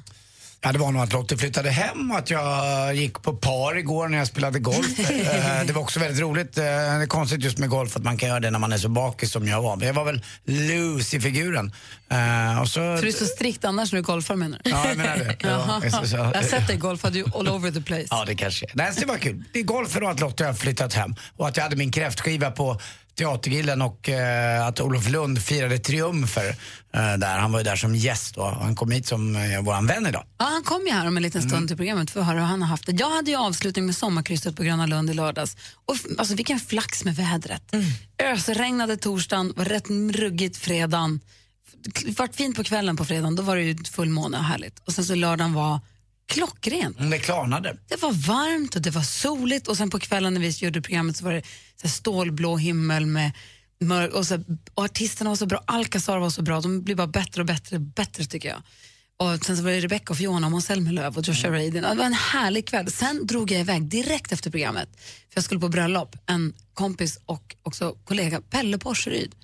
Ja, det var nog att Lottie flyttade hem och att jag gick på par igår när jag spelade golf. Eh, det var också väldigt roligt. Eh, Det är konstigt just med golf att man kan göra det när man är så bakis som jag var. Men jag var väl loose i figuren. Eh, Och så, För du är så strikt annars när du golfar menar du? Ja, jag menar det. Ja, så- så- Jag har sett dig golfa, du är all over the place. Ja, det kanske är. Nej, så det var kul. Det är golfen och att Lotta har flyttat hem. Och att jag hade min kräftskiva på Teatergrillen och eh, att Olof Lund firade triumfer eh, där. Han var ju där som gäst och han kom hit som eh, våran vän idag. Ja, han kom ju här om en liten stund till programmet för att höra hur han har haft det. Jag hade ju avslutning med sommarkrysset på Gröna Lund i lördags. Och alltså, vilken flax med vädret. Ösregnade torsdagen, var rätt ruggigt fredagen. Det var fint på kvällen på fredagen, då var det ju fullmåne och härligt. Och sen så lördagen var klockrent. Mm, Det klarnade. Det var varmt och det var soligt och sen på kvällen när vi gjorde programmet så var det så här stålblå himmel med mörk och, så, och artisterna var så bra, Alcazar var så bra, de blir bara bättre och bättre och bättre tycker jag. Och sen så var det Rebecca och Fiona och Måns Zelmerlöw och Joshua Radin. Det var en härlig kväll. Sen drog jag iväg direkt efter programmet för jag skulle på bröllop. En kompis och också kollega, Pelle Porseryd,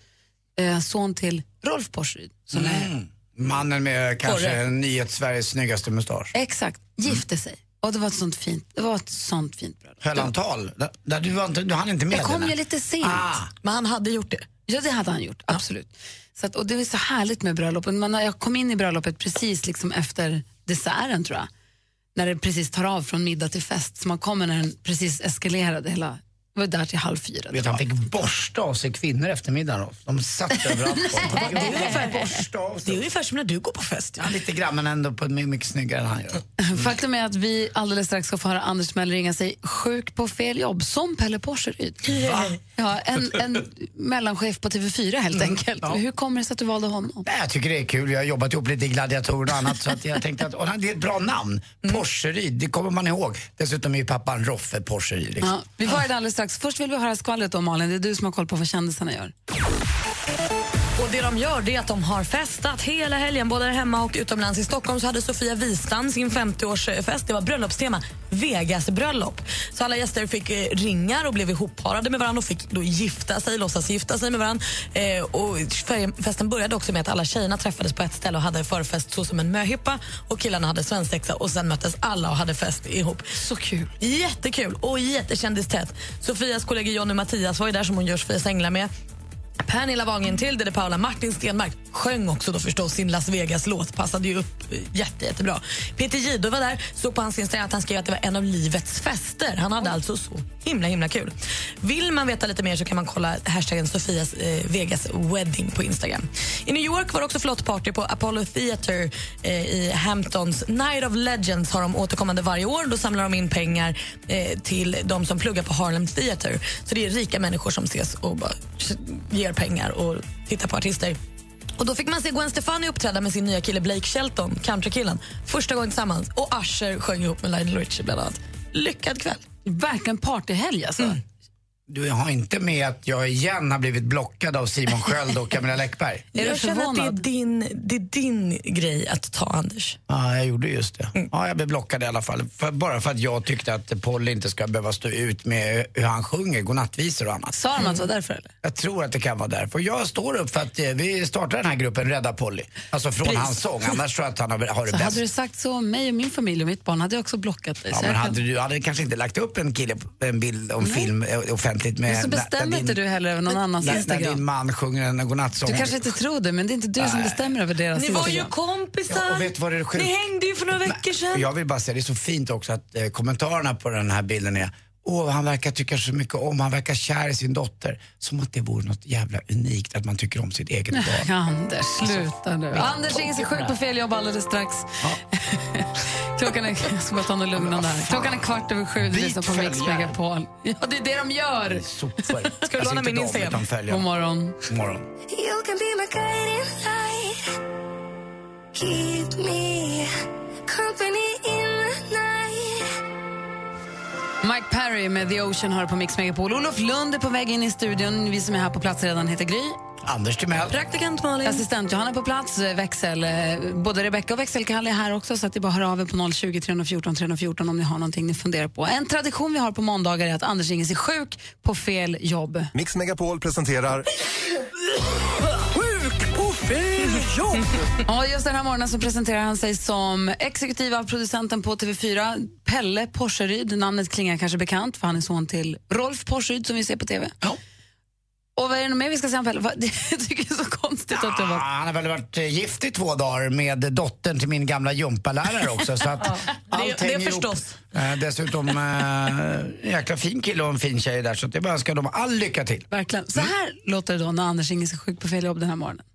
eh, son till Rolf Porseryd. Som är Mm. Mannen med kanske Porre. nyhets-Sveriges snyggaste mustasch. Exakt, gifte sig. Och det var ett sånt fint, det var ett sånt fint bröllop. Höll han tal? Där- Där du, var inte, du hann inte med Jag kom ju lite sent. Ah. Men han hade gjort det. Ja, det hade han gjort. Absolut. Så att, och det är så härligt med bröllopet. Man, jag kom in i bröllopet precis liksom efter desserten, tror jag. När det precis tar av från middag till fest. Så man kommer när den precis eskalerade hela... Var där till halv fyra. Vet, han fick borsta av sig kvinnor efter middagen. då. De satt överallt på. Det är ungefär, Borsta av sig. det är ungefär som när du går på fest. Ja, lite grann, men ändå på ett mycket, snyggare än han gör. Faktum är att vi alldeles strax ska få höra Anders Timell ringa sig sjuk på fel jobb, som Pelle Porseryd. Ja, en, en mellanchef på TV4 helt enkelt. Hur kommer det sig att du valde honom? Nej, jag tycker det är kul. Jag har jobbat ihop lite i gladiatorer och annat. Så att jag tänkte att och det är ett bra namn. Porseryd, det kommer man ihåg. Dessutom är ju pappan Roffe Porseryd. Liksom. Ja, vi får höra det alldeles strax. Först vill vi höra skvallret om Malin. Det är du som har koll på vad kändisarna gör. Och det de gör det är att de har festat hela helgen, både hemma och utomlands. I Stockholm så hade Sofia Wistam sin 50-årsfest. Det var bröllopstema, Vegas-bröllop. Så alla gäster fick eh, ringar och blev ihopparade med varandra och fick då gifta sig, låtsas gifta sig med varandra. Eh, och fe- festen började också med att alla tjejerna träffades på ett ställe och hade förfest så som en möhippa och killarna hade svensexa och sen möttes alla och hade fest ihop. Så kul. Jättekul och jättekändistätt. Sofias kollega Jonny Mattias var ju där som hon gör Sofias änglar med. Pernilla Wahlgren till det Paula Martin Stenmark sjöng också då förstås sin Las Vegas-låt. Passade ju upp eh, jätte, jättebra. Peter Jihde var där, såg på hans Instagram att han skrev att det var en av livets fester. Han hade alltså så himla himla kul. Vill man veta lite mer så kan man kolla hashtaggen Sofias eh, Vegas wedding på Instagram. I New York var det också flottparty på Apollo Theater eh, i Hamptons. Night of Legends har de återkommande varje år. Då samlar de in pengar eh, till de som pluggar på Harlem Theater. Så det är rika människor som ses och bara ger pengar och tittar på artister. Och Då fick man se Gwen Stefani uppträda med sin nya kille Blake Shelton, countrykillen. Första gången tillsammans. Och Usher sjöng ihop med Lionel Richie bland annat. Lyckad kväll. Verkligen partyhelg alltså. Du har inte med att jag igen har blivit blockad av Simon Sköld och Camilla Läckberg? Du jag känner att det är, din, det är din grej att ta, Anders. Ja, jag gjorde just det. Ja, jag blev blockad i alla fall. För, bara för att jag tyckte att Polly inte ska behöva stå ut med hur han sjunger godnattvisor och annat. Sa de att det var därför eller? Jag tror att det kan vara därför. Jag står upp för att eh, vi startar den här gruppen Rädda Polly. Alltså från Pris. hans sång. Annars tror jag att han har, har det Så bäst. hade du sagt så om mig och min familj och mitt barn hade jag också blockat dig. Ja, men jag kan- hade du hade kanske inte lagt upp en kille, en bild om Nej. film eh, offentligt med... Men så bestämmer inte du heller över någon annans när, när Instagram. din man sjunger en godnattsång. Du kanske inte tror det, men det är inte du som bestämmer över deras Ni var ju Instagram. kompisar. Ja, och vet vad det är? Ni hängde ju för några veckor sedan. Jag vill bara säga, det är så fint också att eh, kommentarerna på den här bilden är Åh, han verkar tycka så mycket om, han verkar kär i sin dotter. Som att det vore något jävla unikt att man tycker om sitt eget barn. Nej, Anders, sluta nu. Anders ringer sig sjuk på fel jobb alldeles strax. Klockan är, jag ska bara ta något lugnande här. Klockan är kvart över sju, du lyssnar på Mix. Megapol. Ja, det är det de gör. Ska du låna Alltså, min inte de, Instagram? God morgon. God morgon. You can be my guiding light. Keep me company in the night. Mike Perry med The Ocean hör på Mix Megapol. Olof Lund är på väg in i studion. Vi som är här på plats redan heter Gry. Anders Timell. Praktikant Malin. Assistent Johanna på plats, eh, växel. eh, Både Rebecca och växelkalle är här också så att det bara höra av er på 020 314 314 om ni har någonting ni funderar på. En tradition vi har på måndagar är att Anders ringer sig sjuk på fel jobb. Mix Megapol presenterar Sjuk på fel jobb! ja, just den här morgonen så presenterar han sig som exekutiva producenten på TV4, Pelle Porseryd. Namnet klingar kanske bekant för han är son till Rolf Porseryd som vi ser på TV. Och vad är det mer vi ska säga om Pelle? Jag tycker det är så konstigt att du har varit... han har väl varit eh, gift i två dagar med dottern till min gamla gympalärare också. Så att allt det ihop. förstås. Eh, dessutom en jäkla fin kille och en fin tjej där så jag bara önskar dem all lycka till. Verkligen. Så här låter det då när Anders ringer sig sjuk på fel jobb den här morgonen.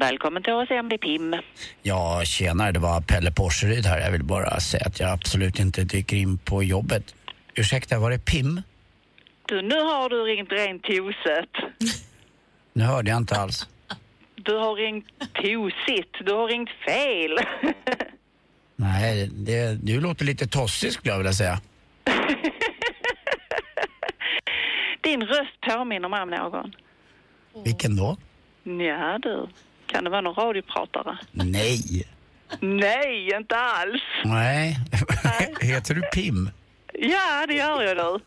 Välkommen till ACM, det är Pim. Ja, tjenare, det var Pelle Porseryd här. Jag vill bara säga att jag absolut inte dyker in på jobbet. Ursäkta, var det Pim? Du, nu har du ringt rent toset. Nu hörde jag inte alls. Du har ringt tosigt. Du har ringt fel. Nej, det, du låter lite tossig skulle jag vilja säga. Din röst påminner mig om någon. Vilken då? Ja, du. Kan det vara någon radiopratare? Nej. Nej, inte alls. Nej. Heter du Pim? Ja, det gör jag du.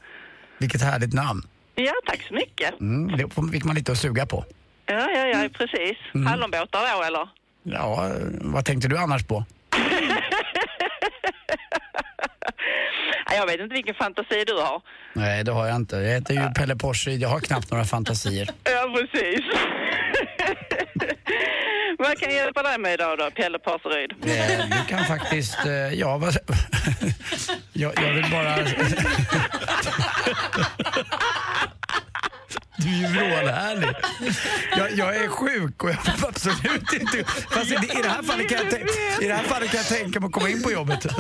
Vilket härligt namn. Ja, tack så mycket. Mm, det fick man lite att suga på. Ja, ja, ja, precis. Mm. Hallonbåtar då, eller? Ja, vad tänkte du annars på? Ja, Jag vet inte vilken fantasi du har. Nej, det har jag inte. Jag heter ju Pelle Porseryd. Jag har knappt några fantasier. Ja, precis. Vad kan jag hjälpa dig med idag då, Pelle Parseryd? Eh, Du kan faktiskt... eh, Ja, vad... jag, jag vill bara... Du är ju vrålhärlig. Jag, jag är sjuk och jag vill absolut inte... Fast i, i, det här fallet kan jag I det här fallet kan jag tänka mig att komma in på jobbet.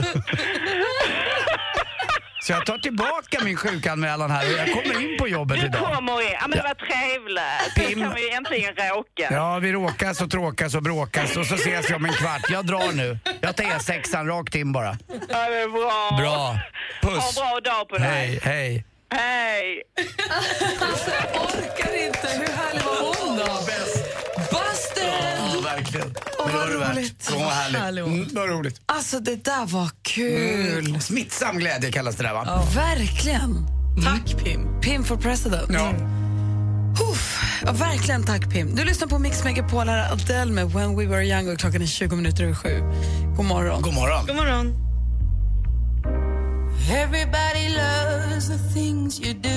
Så jag tar tillbaka min sjukanmälan här och jag kommer in på jobbet Du idag. kommer in. Ja, men det var trevligt. Pim. Nu kan vi äntligen råka. Ja, vi råkas och tråkas och bråkas och så ses vi om en kvart. Jag drar nu. Jag tar E6an rakt in bara. Ja, det är bra. Bra. Puss. Ha en bra dag på dig. Hej, hej. Hej. Alltså, jag orkar inte. Hur härlig var hon då? Ja, verkligen. Men det var vad det värt. roligt. Hon var härlig. Härlig hon. Mm, var roligt. Alltså det där var kul. Mm. Smittsam glädje kallas det där va? Verkligen. Tack Pim. Pim for president. Ja. Uff, ja, verkligen tack Pim. Du lyssnar på Mix Megapol, här är Adele med When We Were Young och klockan är 20 minuter över sju. God morgon. God morgon. God morgon. Everybody loves the things you do.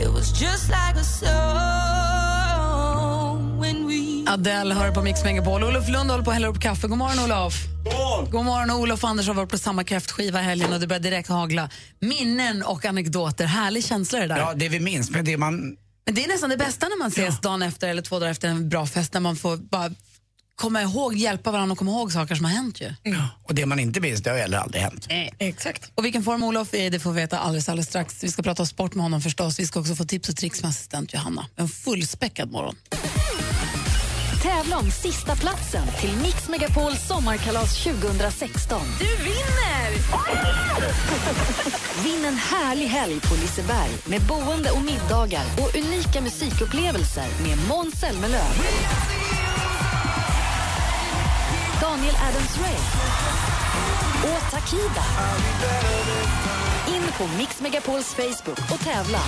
It was just like a song Adele hör på Mix Megapol. Olof Lund håller på att hälla upp kaffe. God morgon Olof. God morgon. Olof och Anders har varit på samma kräftskiva i helgen och det börjar direkt hagla. Minnen och anekdoter. Härlig känsla det där. Ja, det vi minns, men det man... Men det är nästan det bästa när man ses dagen efter eller två dagar efter en bra fest när man får bara komma ihåg, hjälpa varandra och komma ihåg saker som har hänt ju. Och det man inte minns, det har heller aldrig hänt. Exakt. Och vilken form Olof är det får vi veta alldeles, alldeles strax. Vi ska prata om sport med honom förstås. Vi ska också få tips och tricks med assistent Johanna. En fullspäckad morgon. Tävla om sista platsen till Mix Megapols sommarkalas 2016. Du vinner! Vinn en härlig helg på Liseberg med boende och middagar och unika musikupplevelser med Måns Zelmerlöw. Daniel Adams-Ray och Takida. In på Mix Megapols Facebook och tävla.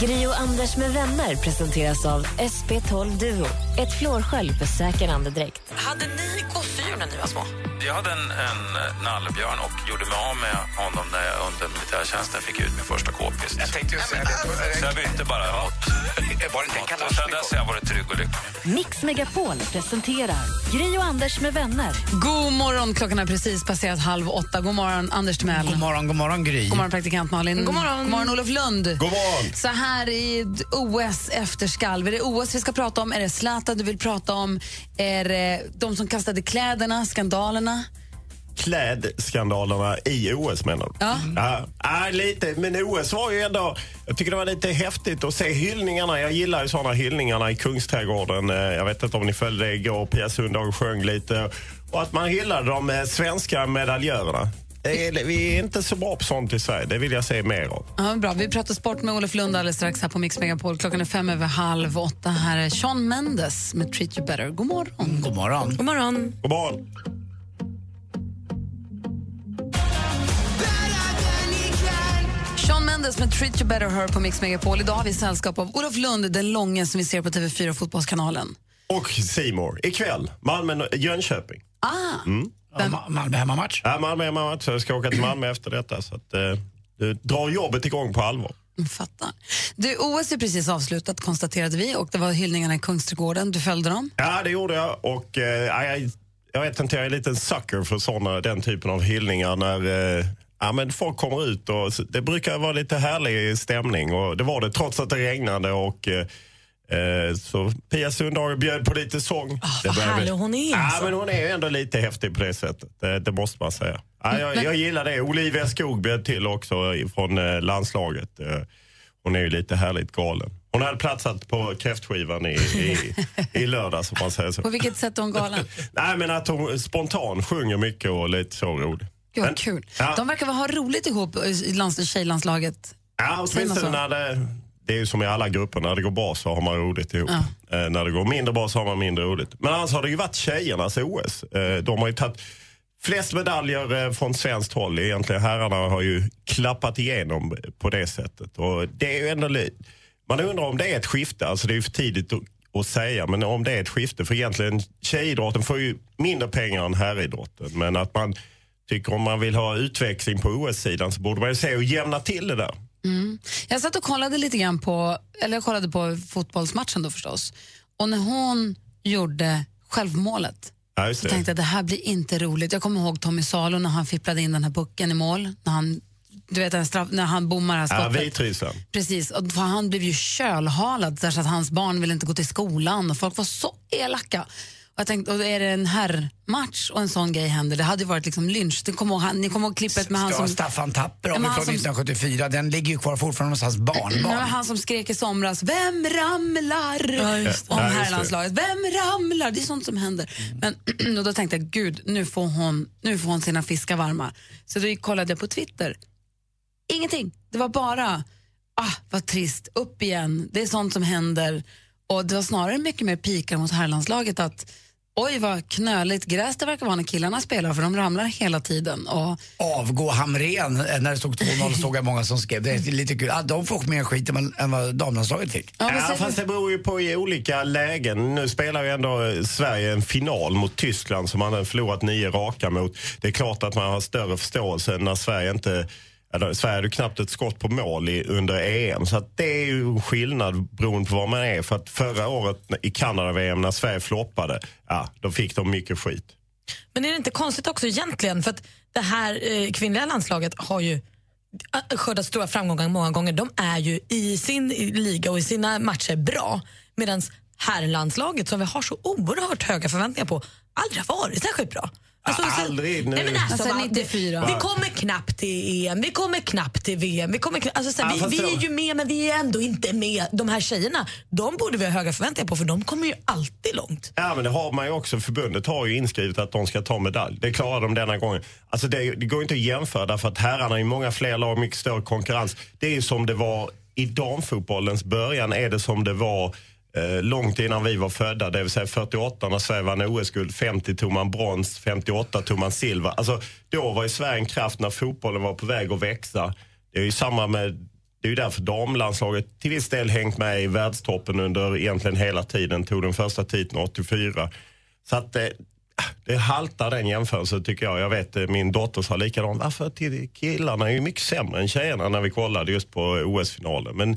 Gri och Anders med vänner presenteras av SP12 Duo. Ett flårskölj för säker andedräkt. Hade ni gosedjur när ni var små? Jag hade en, en eh, nallebjörn och gjorde mig av med honom när jag under militärtjänsten fick ut min första k-pist. Jag tänkte ju säga det. Så jag bytte bara mot... Var det inte en Och sen dess har jag varit trygg och lycklig. Mix Megapol presenterar Gri och Anders med vänner. God morgon, klockan är precis passerat halv åtta. God morgon, Anders Timell. God morgon, god morgon Gry. God morgon, praktikant Malin. God morgon. God morgon, Olof Lund. God morgon. Så här i OS efterskalv. Är det OS vi ska prata om? Är det Zlatan du vill prata om? Är det de som kastade kläderna, skandalerna? Klädskandalerna i OS menar du? Ja. Ja, ja, lite. Men OS var ju ändå... Jag tycker det var lite häftigt att se hyllningarna. Jag gillar ju såna hyllningarna i Kungsträdgården. Eh, Jag vet inte om ni följde det igår. Pia Sundhage sjöng lite. Och att man hyllade de eh, svenska medaljörerna. Är- Vi är inte så bra på sånt i Sverige. Det vill jag se mer av. Ja, bra. Vi pratar sport med Olof Lund alldeles strax här på Mix Megapol. Klockan är fem över halv åtta. Här är Sean Mendes med Treat You Better. God morgon. God morgon. God morgon. God morgon. Mendes med Treat You Better hör på Mix Megapol. Idag har vi sällskap av Olof Lund, den långe som vi ser på TV4 Fotbollskanalen. Och Simor ikväll. Malmö-Jönköping. Ah, Mm. Malmö hemmamatch? Ja, Malmö hemmamatch. Jag ska åka till Malmö efter detta. Så att, eh, du drar jobbet igång på allvar. fattar. Du, OS är precis avslutat konstaterade vi och det var hyllningarna i Kungsträdgården. Du följde dem? Ja, det gjorde jag. Och, eh, ja, jag, jag vet inte, jag är en liten sucker för såna, den typen av hyllningar när eh, ja, men folk kommer ut. Och, det brukar vara lite härlig stämning och det var det trots att det regnade. Och, eh, eh, så Pia Sundhage bjöd på lite sång. det vad härlig hon är, Ja, alltså. men hon är ju ändå lite häftig på det sättet. Det, det måste man säga. Ja, jag, Men- jag gillar det. Olivia Skog bjöd till också från eh, landslaget. Eh, hon är ju lite härligt galen. Hon hade platsat på kräftskivan i, i, i lördags om man säger så. På vilket sätt är hon galen? Nej men att hon spontant sjunger mycket och lite så rolig. Vad Men- kul. Ja. De verkar ha roligt ihop i lands- tjejlandslaget. Ja, åtminstone när det, det är ju som i alla grupper, när det går bra så har man roligt ihop. Eh, när det går mindre bra så har man mindre roligt. Men annars har det ju varit tjejernas OS. Eh, de har ju tagit flest medaljer eh, från svenskt håll. Egentligen herrarna har ju klappat igenom på det sättet. Och det är ju ändå man undrar om det är ett skifte, alltså det är ju för tidigt att, att säga, men om det är ett skifte. För egentligen tjejidrotten får ju mindre pengar än herridrotten. Men att man tycker om man vill ha utveckling på OS-sidan så borde man ju se och jämna till det där. Mm. Jag satt och kollade lite grann på, eller jag kollade på fotbollsmatchen då förstås. Och när hon gjorde självmålet Ja, så det. tänkte jag det här blir inte roligt. Jag kommer ihåg Tommy Salo när han fipplade in den här pucken i mål. När han, du vet, straff, när han bommar det här Ja, skottet. Vitryssland. Precis, och han blev ju kölhalad så att hans barn ville inte gå till skolan och folk var så elaka. Jag tänkte, och är det en herrmatch och en sån grej händer, det hade ju varit liksom lynch. Ni kommer ihåg, han- ni kommer ihåg klippet med han som... Staffan Tapper om från han som- 1974, den ligger ju kvar fortfarande hos hans barnbarn. Nej, han som skrek i somras, vem ramlar? Ja, just det. Om Ja, det. herrlandslaget, vem ramlar? Det är sånt som händer. Men och då tänkte jag, gud, nu får hon, nu får hon sina fiskar varma. Så då kollade jag på Twitter. Ingenting. Det var bara, ah, vad trist, upp igen, det är sånt som händer. Och det var snarare mycket mer pikar mot herrlandslaget att oj vad knöligt gräs det verkar vara när killarna spelar för de ramlar hela tiden. Och Avgå Hamrén när det stod 2-0 såg jag många som skrev. Det är lite kul. Ah, de får mer skit än vad- damlandslaget fick. Ja, fast det beror ju på i olika lägen. Nu spelar ju ändå Sverige en final mot Tyskland som man har förlorat nio raka mot. Det är klart att man har större förståelse när Sverige inte Sverige hade knappt ett skott på mål i, under EM. Så att det är ju skillnad beroende på var man är. För att förra året i Kanada-VM när Sverige floppade, ja, då fick de mycket skit. Men är det inte konstigt också egentligen? För att det här eh, kvinnliga landslaget har ju eh, skördat stora framgångar många gånger. De är ju i sin liga och i sina matcher bra. Medan herrlandslaget som vi har så oerhört höga förväntningar på aldrig har varit särskilt bra. Alltså, så- aldrig nu. Nej, men alltså, va, 94. Vi kommer knappt till EM, vi kommer knappt till VM. Vi, kommer, alltså, så här, Ja, vi, vi är ju med men vi är ändå inte med. De här tjejerna, de borde vi ha höga förväntningar på för de kommer ju alltid långt. Ja, men det har man ju också. Förbundet har ju inskrivet att de ska ta medalj. Det klarar de denna gången. Alltså det, det går inte att jämföra därför att herrarna är många fler lag, mycket större konkurrens. Det är ju som det var i damfotbollens början, är det som det var Eh, långt innan vi var födda. Det vill säga 48 när Sverige vann OS-guld, 50 tog man brons, 58 tog man silver. Alltså, då var ju Sverige en kraft när fotbollen var på väg att växa. Det är ju samma med det är ju därför damlandslaget till viss del hängt med i världstoppen under egentligen hela tiden. Tog den första titeln 84. Så att det, det haltar den jämförelsen tycker jag. Jag vet eh, min dotter sa likadant. Varför till killarna är ju mycket sämre än tjejerna när vi kollade just på OS-finalen. Men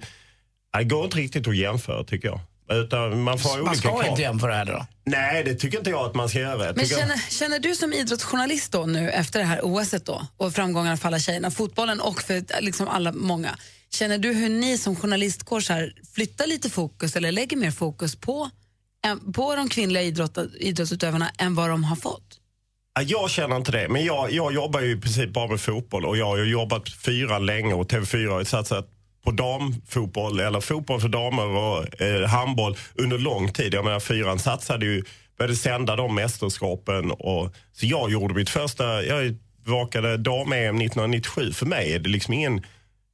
det går inte riktigt att jämföra tycker jag. Utan man får Man olika ska krav. inte jämföra heller då? Nej, det tycker inte jag att man ska göra. Jag Men känner, känner du som idrottsjournalist då nu efter det här OSet då och framgångarna för alla tjejerna, fotbollen och för liksom alla många, känner du hur ni som journalistkår så här, flyttar lite fokus eller lägger mer fokus på, än- på de kvinnliga idrott, idrottsutövarna än vad de har fått? Ja, Jag känner inte det, men jag, jag jobbar ju i princip bara med fotboll och jag har jobbat fyra länge och TV4 har satsat på damfotboll eller fotboll för damer och eh, handboll under lång tid. Jag menar fyran satsade ju, började sända de mästerskapen och så jag gjorde mitt första, jag bevakade dam-EM 1997. För mig är det liksom ingen,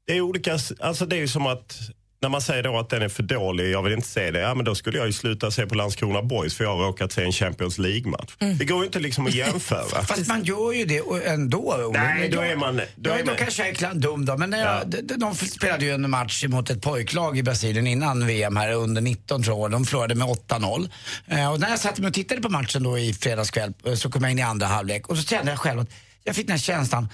det är olika, alltså det är ju som att när man säger då att den är för dålig, jag vill inte se det, ja men då skulle jag ju sluta se på Landskrona Boys för jag har råkat se en Champions League-match. Det går ju inte liksom att jämföra. Fast man gör ju det ändå. Nej, då är man- då är då man- kanske jag är dum då. Men när Ja. jag, de, de spelade ju en match mot ett pojklag i Brasilien innan VM här under 19 tror jag. De förlorade med 8-0. Eh, och när jag satt mig och tittade på matchen då i fredags kväll eh, så kom jag in i andra halvlek och så kände jag själv att jag fick den här känslan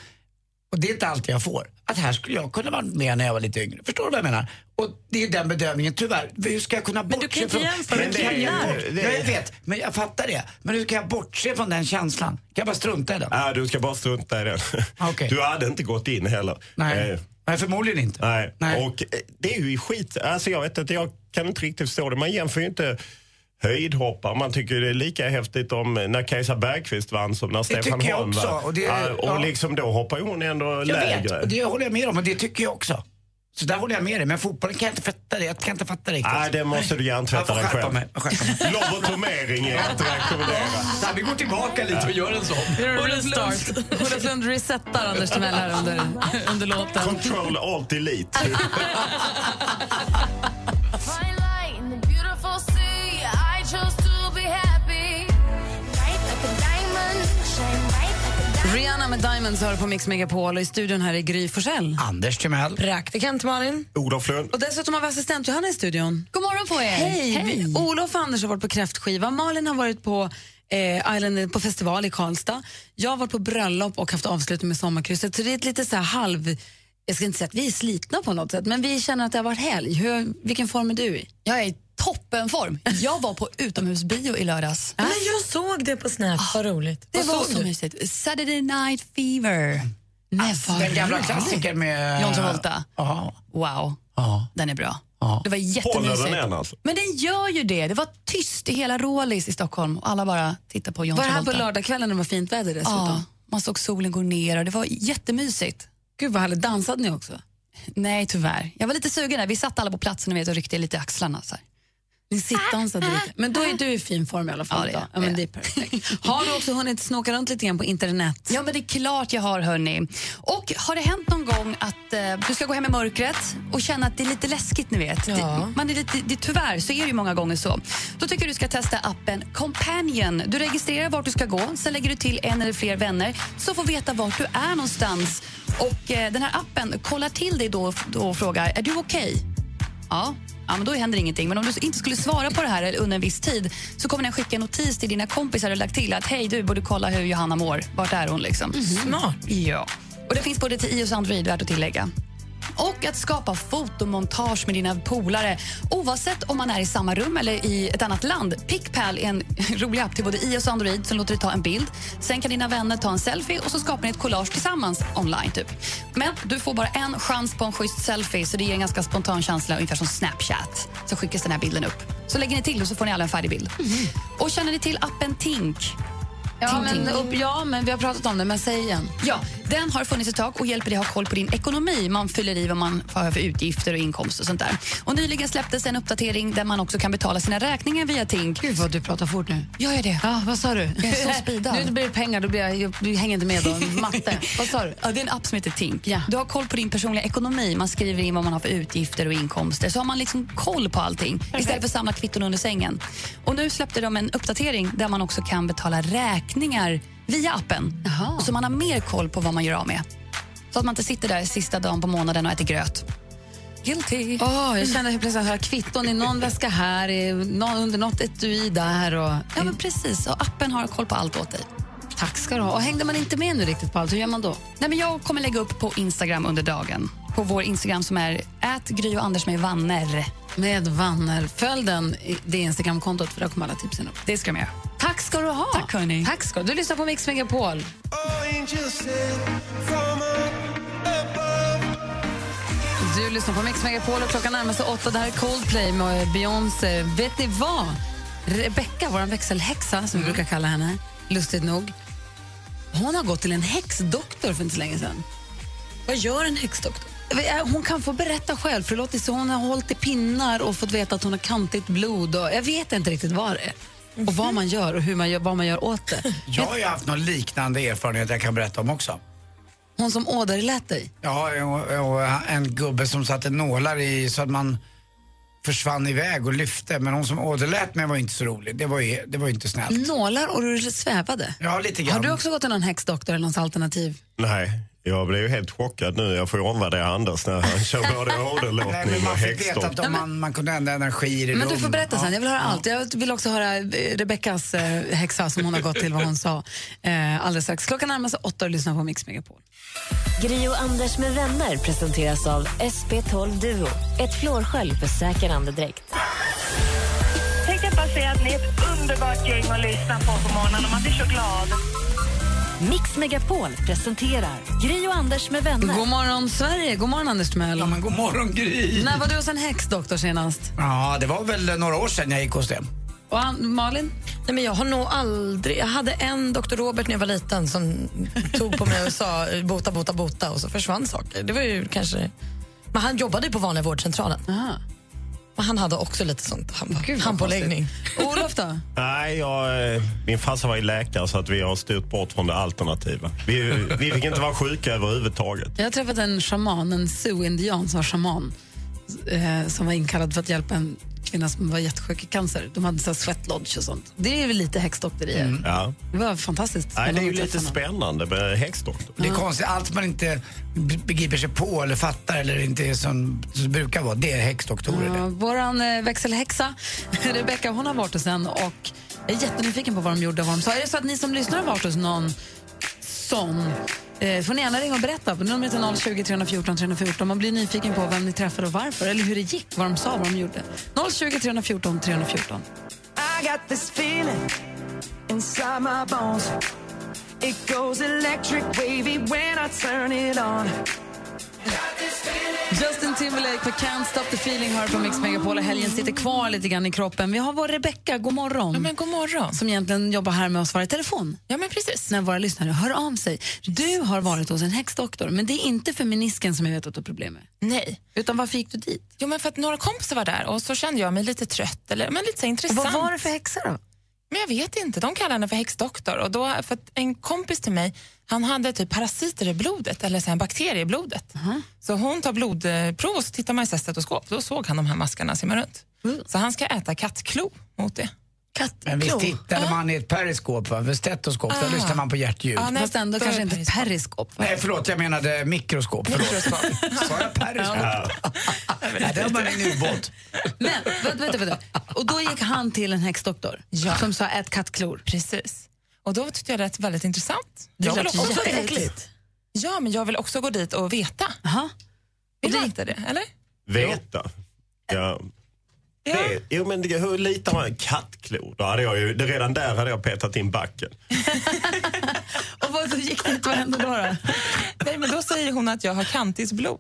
och det är inte alltid jag får. Att här skulle jag kunna vara med när jag var lite yngre. Förstår du vad jag menar? Och det är den bedömningen, tyvärr. Hur ska jag kunna Men du bortse kan inte från... jämföra med killar. jag vet, men jag fattar det. Men hur kan jag bortse från den känslan? Kan jag bara strunta i den? Ja, du ska bara strunta i den. Okej. Du hade inte gått in heller. Nej. Eh, Nej, förmodligen inte. Nej. Nej. Och eh, det är ju skit. Alltså jag vet inte, jag kan inte riktigt förstå det. Man jämför ju inte höjdhoppar. Man tycker det är lika häftigt om när Kajsa Bergqvist vann som när Stefan tycker jag Holm också, vann. och det- Ja, och ja. liksom då hoppar ju hon ändå Jag lägre. vet, och det håller jag med om och det tycker jag också. Så där håller jag med dig. Men fotbollen kan jag inte fatta det. Jag kan inte fatta det riktigt. Nej, det måste du hjärntvätta dig själv. mig. Lobotomering är inte att rekommendera. Vi går tillbaka lite och gör en sån. Olof Lund resetar Anders Timell här under, under låten. Control Alt Delete. Rihanna med Diamonds hör på Mix Megapol och i studion här är Gry Forssell. Anders Timell. Praktikant Malin. Olof Lund. Och dessutom har vi assistent Johanna i studion. God morgon på er. Hej! Hej. Olof och Anders har varit på kräftskiva. Malin har varit på eh, Island på festival i Karlstad. Jag har varit på bröllop och haft avslutning med sommarkrysset. Så det är ett lite så här halv... Jag ska inte säga att vi är slitna på något sätt, men vi känner att det har varit helg. Hur, vilken form är du i? Jag är i toppenform. Jag var på utomhusbio i lördags. Men jag såg det på Snap, vad roligt. Det Vad var så du? mysigt. Saturday Night Fever. Nej, vad Den gamla klassikern med... John Travolta. Ja. Wow, Ja. den är bra. Ja. Det var jättemysigt. alltså? Men den gör ju det. Det var tyst i hela Rålis i Stockholm och alla bara tittade på John Var det här Travolta. på lördagskvällen när det var fint väder dessutom? Ja, man såg solen gå ner och det var jättemysigt. Gud vad härligt. Dansade ni också? Nej, tyvärr. Jag var lite sugen där. Vi satt alla på platsen och, vet, och ryckte lite i axlarna. Så här. Ni sittdansade lite. Men då är du i fin form i alla fall. Ja, det ja, men det är perfekt. Har du också hunnit snoka runt lite grann på internet? Ja, men det är klart jag har, hörni. Och har det hänt någon gång att eh, du ska gå hem i mörkret och känna att det är lite läskigt, ni vet? Ja. Det, man är lite, det, tyvärr så är det ju många gånger så. Då tycker jag du ska testa appen Companion. Du registrerar vart du ska gå, sen lägger du till en eller fler vänner så får veta vart du är någonstans. Och eh, den här appen kollar till dig då, då och frågar, är du okej? Ja. Ja, men då händer ingenting. Men om du inte skulle svara på det här under en viss tid så kommer den skicka en notis till dina kompisar och lagt till att hej, du borde kolla hur Johanna mår. Vart är hon? Liksom. Smart. Ja. Och det finns både till iOS och Android, värt att tillägga. Och att skapa fotomontage med dina polare oavsett om man är i samma rum eller i ett annat land. Pickpal är en rolig app till både iOS och Android som låter dig ta en bild. Sen kan dina vänner ta en selfie och så skapar ni ett collage tillsammans online. typ. Men du får bara en chans på en schysst selfie så det ger en ganska spontan känsla, ungefär som Snapchat. Så skickas den här bilden upp. Så lägger ni till och så får ni alla en färdig bild. Och känner ni till appen Tink? Ja men, upp, ja, men vi har pratat om det, men säg igen. Ja, den har funnits ett tag och hjälper dig ha koll på din ekonomi. Man fyller i vad man har för utgifter och inkomster och sånt där. Och nyligen släpptes en uppdatering där man också kan betala sina räkningar via Tink. Gud vad du pratar fort nu. Gör jag det? Ja, vad sa du? Jag är så speedad. Nu blir det pengar, då blir jag, jag, jag hänger inte med då. Matte. vad sa du? Ja, det är en app som heter Tink. Ja. Du har koll på din personliga ekonomi. Man skriver in vad man har för utgifter och inkomster. Så har man liksom koll på allting istället för att samla kvitton under sängen. Och nu släppte de en uppdatering där man också kan betala räkningar via appen. Jaha. Så man har mer koll på vad man gör av med. Så att man inte sitter där sista dagen på månaden och äter gröt. Guilty. Åh, jag helt plötsligt att jag har kvitton i någon väska här, i någon, under något etui där. Och, Ja, men precis. Och appen har koll på allt åt dig. Tack ska du ha. Och hängde man inte med nu riktigt på allt, hur gör man då? Nej, men jag kommer lägga upp på Instagram under dagen. På vår Instagram som är ät Anders med vanner. Med Vanner. Följ den, det Instagramkontot för där kommer alla tipsen upp. Det ska de göra. Tack ska du ha. Tack, hörni. Tack ska du. Du lyssnar på Mix Megapol. Du lyssnar på Mix Megapol och klockan närmar sig åtta. Det här är Coldplay med Beyoncé. Vet ni vad? Rebecca, vår växelhäxa, som vi brukar kalla henne, lustigt nog. Hon har gått till en häxdoktor för inte så länge sedan. Vad gör en häxdoktor? Hon kan få berätta själv, för så hon har hållit i pinnar och fått veta att hon har kantigt blod. Och jag vet inte riktigt vad det är. Och vad man gör och hur man gör, vad man gör åt det. Jag har ju haft någon liknande erfarenhet jag kan berätta om också. Hon som åderlät dig. Ja, och, och en gubbe som satte nålar i så att man försvann iväg och lyfte. Men hon som åderlät mig var inte så rolig. Det var ju, det var ju inte snällt. Nålar och du svävade. Ja, lite grann. Har du också gått till någon häxdoktor eller något alternativ? Nej, jag blev ju helt chockad nu. Jag får ju omvärdera Anders när han kör både åderlåtning och man fick veta häxstopp. att om man, man kunde ändra energier i Men du får berätta sen, Ja. jag vill höra allt. Jag vill också höra eh, Rebeckas eh, häxa som hon har gått till, vad hon sa eh, alldeles strax. Klockan närmar sig åtta och lyssnar på Mix Megapol. Gri och Anders med vänner presenteras av SP12 Duo. Ett flårskölj för säker andedräkt. Tänkte jag bara säga att ni är ett underbart gäng att lyssna på på morgonen och man blir så glad. Mix Megapol presenterar Gri och Anders med vänner. God morgon, Sverige. God morgon, Anders Timell. Ja, men god morgon, Gry. När var du hos en häxdoktor senast? Ja, det var väl några år sedan jag gick hos det. Och han, Malin? Nej, men jag har nog aldrig... Jag hade en doktor Robert när jag var liten som tog på mig och sa bota, bota, bota och så försvann saker. Det var ju kanske... Men han jobbade ju på vanliga vårdcentralen. Men han hade också lite sånt hand, handpåläggning. Olof då? Nej, jag, eh, min farsa var ju läkare så att vi har styrt bort från det alternativa. Vi, vi fick inte vara sjuka överhuvudtaget. Jag har träffat en shaman, en sioux-indian som var shaman eh, som var inkallad för att hjälpa en kvinna som var jättesjuk i cancer. De hade så här sweat lodge och sånt. Det är väl lite häxdokterier. Ja. Det var fantastiskt Nej, det är ju lite spännande med häxdoktor. Det är konstigt, allt man inte be- begriper sig på eller fattar eller inte är som, som det brukar vara, det är häxdoktorer. Ja, våran eh, växelhäxa, Rebecka, hon har varit hos en och jag är jättenyfiken på vad de gjorde och vad de sa. Är det så att ni som lyssnar har varit hos någon sån eh, får ni gärna ringa och berätta på numret är 020 314 314. Man blir nyfiken på vem ni träffade och varför, eller hur det gick, vad de sa, vad de gjorde. 020 314 314. I got this feeling inside my bones. It goes electric wavy when I turn it on. Justin Timberlake för Can't Stop the Feeling hör på Mix Megapol och helgen sitter kvar lite grann i kroppen. Vi har vår Rebecka, god morgon. Ja, men god morgon. Som egentligen jobbar här med svara i telefon. Ja, men precis. När våra lyssnare hör av sig. Du har varit hos en häxdoktor, men det är inte för menisken som jag vet att du har problem med. Nej. Utan varför gick du dit? Jo, men för att några kompisar var där och så kände jag mig lite trött eller men lite så intressant. Och vad var det för häxa då? Men jag vet inte, de kallar henne för häxdoktor. Och då, för en kompis till mig, han hade typ parasiter i blodet, eller så en bakterie i blodet. Så hon tar blodprov och så tittar man i stetoskop. Då såg han de här maskarna simma runt. Så han ska äta kattklo mot det. Men visst tittade man i ett periskop, va? För stetoskop, Ah. lyssnar man på hjärtljud. Ja, nej, Fast ändå då kanske inte periskop. Nej, förlåt, jag menade mikroskop. Sa jag periskop? Nej, det har man en ubåt. Men, vänta, vänta, vänta. Och då gick han till en häxdoktor Ja. som sa ät kattklor. Precis. Och då tyckte jag det lät väldigt intressant. Det jag låter också dit. Ja, men jag vill också gå dit och veta. Aha. Vill du inte det, eller? Veta. Ja. Vet. Jo, men det, hur litar man? Kattklor. Då hade jag ju, det redan där hade jag petat in backen. Och vad då gick dit, vad hände då? då? Nej, men då säger hon att jag har kantisblod.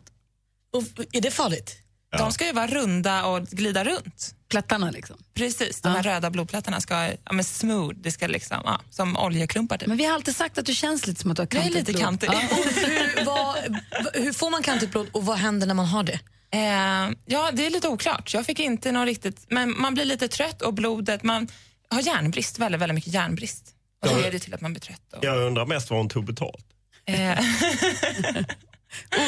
Och är det farligt? De ska ju vara runda och glida runt. Plättarna liksom? Precis, de här röda blodplättarna ska ja, men smooth, det ska liksom, ja, som oljeklumpar typ. Men vi har alltid sagt att du känns lite som att du har Jag är kantigt lite blod. kantig. Ja. Hur, vad, hur får man kantigt blod och vad händer när man har det? Eh, ja, det är lite oklart. Jag fick inte något riktigt, men man blir lite trött och blodet, man har järnbrist, väldigt, väldigt mycket järnbrist. Och det leder till att man blir trött. Och, Jag undrar mest vad hon tog betalt. eh,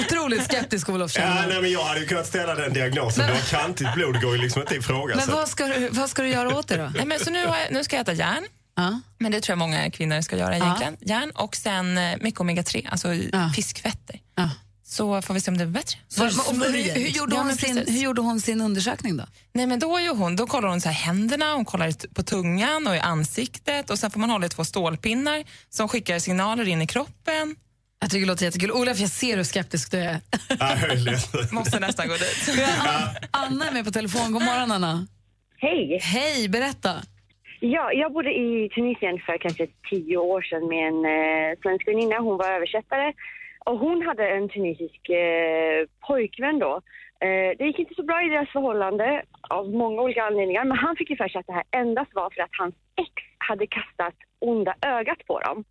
Otroligt skeptisk Olof Ja, nej, men jag hade ju kunnat ställa den diagnosen. Du har kantigt blod, går ju liksom inte att Men ifrågasätta. vad ska, du, vad ska du göra åt det då? nej, men, så nu, har jag, nu ska jag äta järn, Ja. men det tror jag många kvinnor ska göra egentligen. Järn och sen eh, mycket omega-3, alltså Ja. fiskfetter. Ja. Så får vi se om det blir bättre. Vad- hur, hur, gjorde Ja, hon men sin, hur gjorde hon sin undersökning då? Nej, men då, är ju hon, då kollar hon så här händerna, hon kollar på tungan och i ansiktet och sen får man hålla i två stålpinnar som skickar signaler in i kroppen. Jag tycker det låter jättekul. Olof, jag ser hur skeptisk du är. Ja. Måste nästan gå dit. Anna är med på telefon. God morgon, Anna. Hej! Hej, berätta. Ja, jag bodde i Tunisien för kanske tio år sedan med en eh, svensk väninna. Hon var översättare och hon hade en tunisisk eh, pojkvän då. Eh, det gick inte så bra i deras förhållande av många olika anledningar men han fick ju för sig att det här endast var för att hans ex hade kastat onda ögat på dem.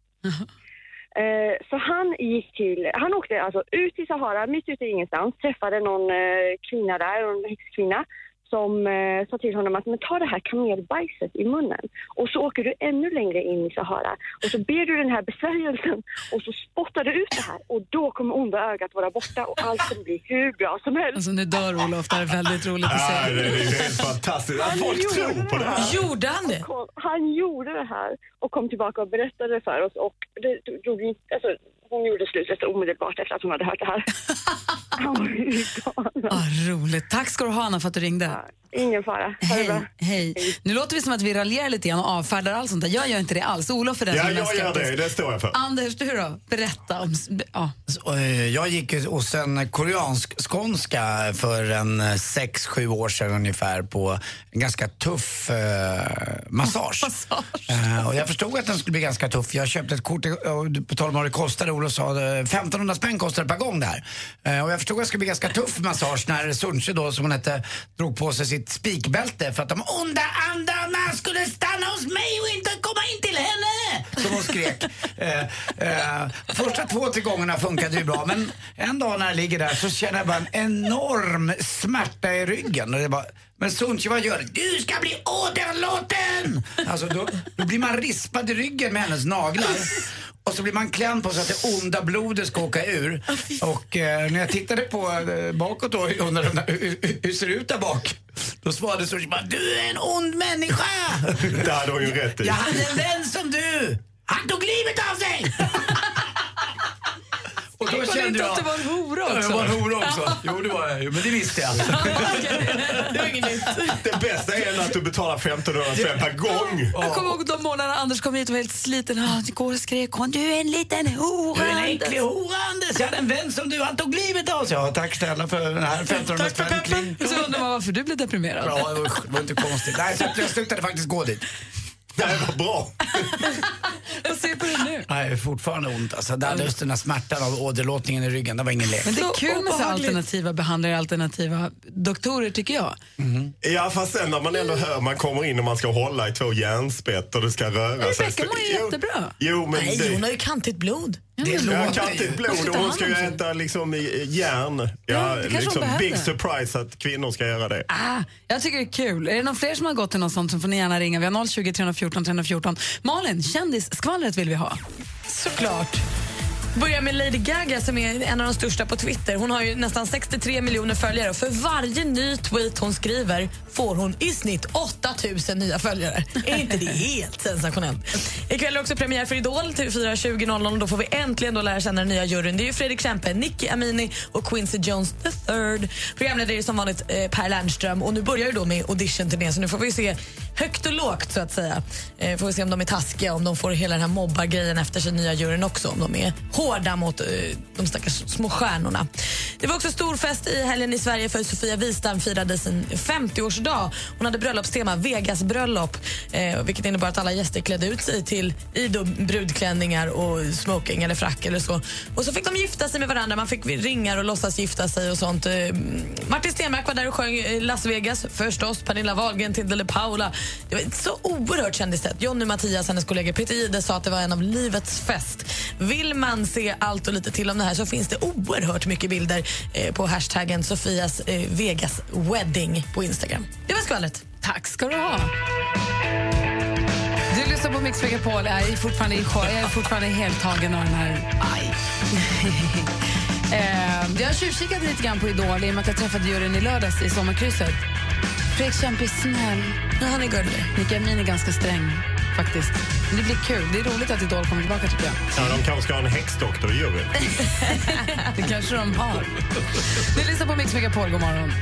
Eh, så han gick till, han åkte alltså ut i Sahara, mitt ute i ingenstans, träffade någon eh, kvinna där, en häxkvinna, som eh, sa till honom att men ta det här kamelbajset i munnen och så åker du ännu längre in i Sahara och så ber du den här besvärjelsen och så spottar du ut det här och då kommer onda ögat vara borta och allt kommer bli hur bra som helst. Alltså nu dör Olof, det här är väldigt roligt att Ja, se. det är det är helt fantastiskt. Att folk tror på det här. Gjorde han det? Han gjorde det här och kom tillbaka och berättade för oss och det drog inte, alltså hon gjorde slut efter omedelbart efter att hon hade hört det här. Ah, roligt. Tack ska du ha Anna för att du ringde. Ingen fara. Ha. Hej. Hej. Nu låter vi som att vi raljerar lite grann och avfärdar allt sånt där. Jag gör inte det alls. Olof är den Ja, som är jag gör det. Det står jag för. Anders, du då? Berätta om... Ja. Så, eh, Jag gick hos en koreansk skånska för en eh, sex, sju år sedan ungefär på en ganska tuff eh, massage. Eh, och jag förstod att den skulle bli ganska tuff. Jag köpte ett kort, på tal om vad det kostade, Olof sa 1500 spänn kostade det per gång där. Eh, och jag förstod att det skulle bli ganska tuff massage när Sunche då, som hon hette, drog på sig sitt spikbälte för att de onda andarna skulle stanna hos mig och inte komma in till henne! Som hon skrek. Eh, eh, första två, tre gångerna funkade ju bra men en dag när jag ligger där så känner jag bara en enorm smärta i ryggen. Och det bara, men Sunchi, vad gör du? Du ska bli åderlåten! Alltså då, då blir man rispad i ryggen med hennes naglar. Och så blir man klämd på så att det onda blodet ska åka ur. Och eh, när jag tittade på eh, bakåt då, undrade hur, hur, hur ser det ut där bak? Då svarade Sunchi bara, du är en ond människa! Det hade hon ju rätt i. Jag hade en vän som du! Han tog livet av sig! Och då kände inte jag... att du var en hora också? Ja, jag var en hora också. Jo, det var jag ju, men det visste jag. Det var inget nytt. Det bästa är ändå att du betalar 1500 spänn per gång. Jag kommer ihåg de månaderna Anders kom hit och var helt sliten. Ah, igår skrek hon du är en liten hora. Du är en Anders." äcklig hora, Anders. Jag hade en vän som du, han tog livet av sig. Ja, tack snälla för den här 1500 spänn. Kling. Och så undrar man varför du blev deprimerad. Ja, det var, inte konstigt. Nej, så jag slutade faktiskt gå dit. Det här var bra. Vad ser på det nu? Nej, fortfarande ont. Alltså, hade just den här smärtan av åderlåtningen i ryggen. Det var ingen lek. Men det är kul med så alternativa behandlare, alternativa doktorer tycker jag. Ja, fast sen när man ändå hör man kommer in och man ska hålla i två järnspett och det ska röra sig. Rebecka mår ju jättebra. Jo, men Nej, det... hon har ju kantigt blod. Det Ja, låter ju. blod och hon ska ju äta liksom i- järn. Ja, det kanske hon liksom behöver. big surprise att kvinnor ska göra det. Ah, jag tycker det är kul. Är det någon fler som har gått till något sånt så får ni gärna ringa. Vi har 020 314 314. Malin, kändisskvallret vill vi ha. Såklart. Börjar med Lady Gaga som är en av de största på Twitter. Hon har ju nästan 63 miljoner följare och för varje ny tweet hon skriver får hon i snitt 8000 nya följare. Är inte det helt sensationellt? Ikväll är det också premiär för Idol TV4 20.00 och då får vi äntligen då lära känna den nya juryn. Det är ju Fredrik Kempe, Nicky Amini och Quincy Jones III. Programledare är som vanligt eh, Per Lernström och nu börjar ju då med auditionturnén, så nu får vi se högt och lågt så att säga. Eh, får vi se om de är taskiga, om de får hela den här mobbargrejen efter sig nya juryn också, om de är hårda mot eh, de stackars små stjärnorna. Det var också stor fest i helgen i Sverige för Sofia Wistam firade sin 50-årsdag. Hon hade bröllopstema Vegas bröllop, eh, vilket innebar att alla gäster klädde ut sig till i brudklänningar och smoking eller frack eller så. Och så fick de gifta sig med varandra, man fick ringar och låtsas gifta sig och sånt. Eh, Martin Stenmark var där och sjöng eh, Las Vegas förstås, Pernilla Wahlgren, Tilde de Paula. Det var så oerhört kändistätt. Jonny Mattias, hennes kollega Peter Jihde sa att det var en av livets fest. Vill man se allt och lite till om det här så finns det oerhört mycket bilder eh, på hashtaggen Sofias eh, Vegas wedding på Instagram. Det var skvallret. Tack ska du ha. Du lyssnar på Mix Megapol. Jag är fortfarande, jag är fortfarande helt tagen av den här... Aj. eh, jag har tjuvkikat lite grann på Idol i och med att jag träffade juryn i lördags i sommarkrysset. Fredrik Kempe är snäll. Ja, han är gullig. Nicka Amin är ganska sträng, faktiskt. Men det blir kul. Det är roligt att Idol kommer tillbaka, tycker jag. Ja, de kanske ska ha en häxdoktor i juryn. Det kanske de har. Du lyssnar på Mix Megapol. God morgon.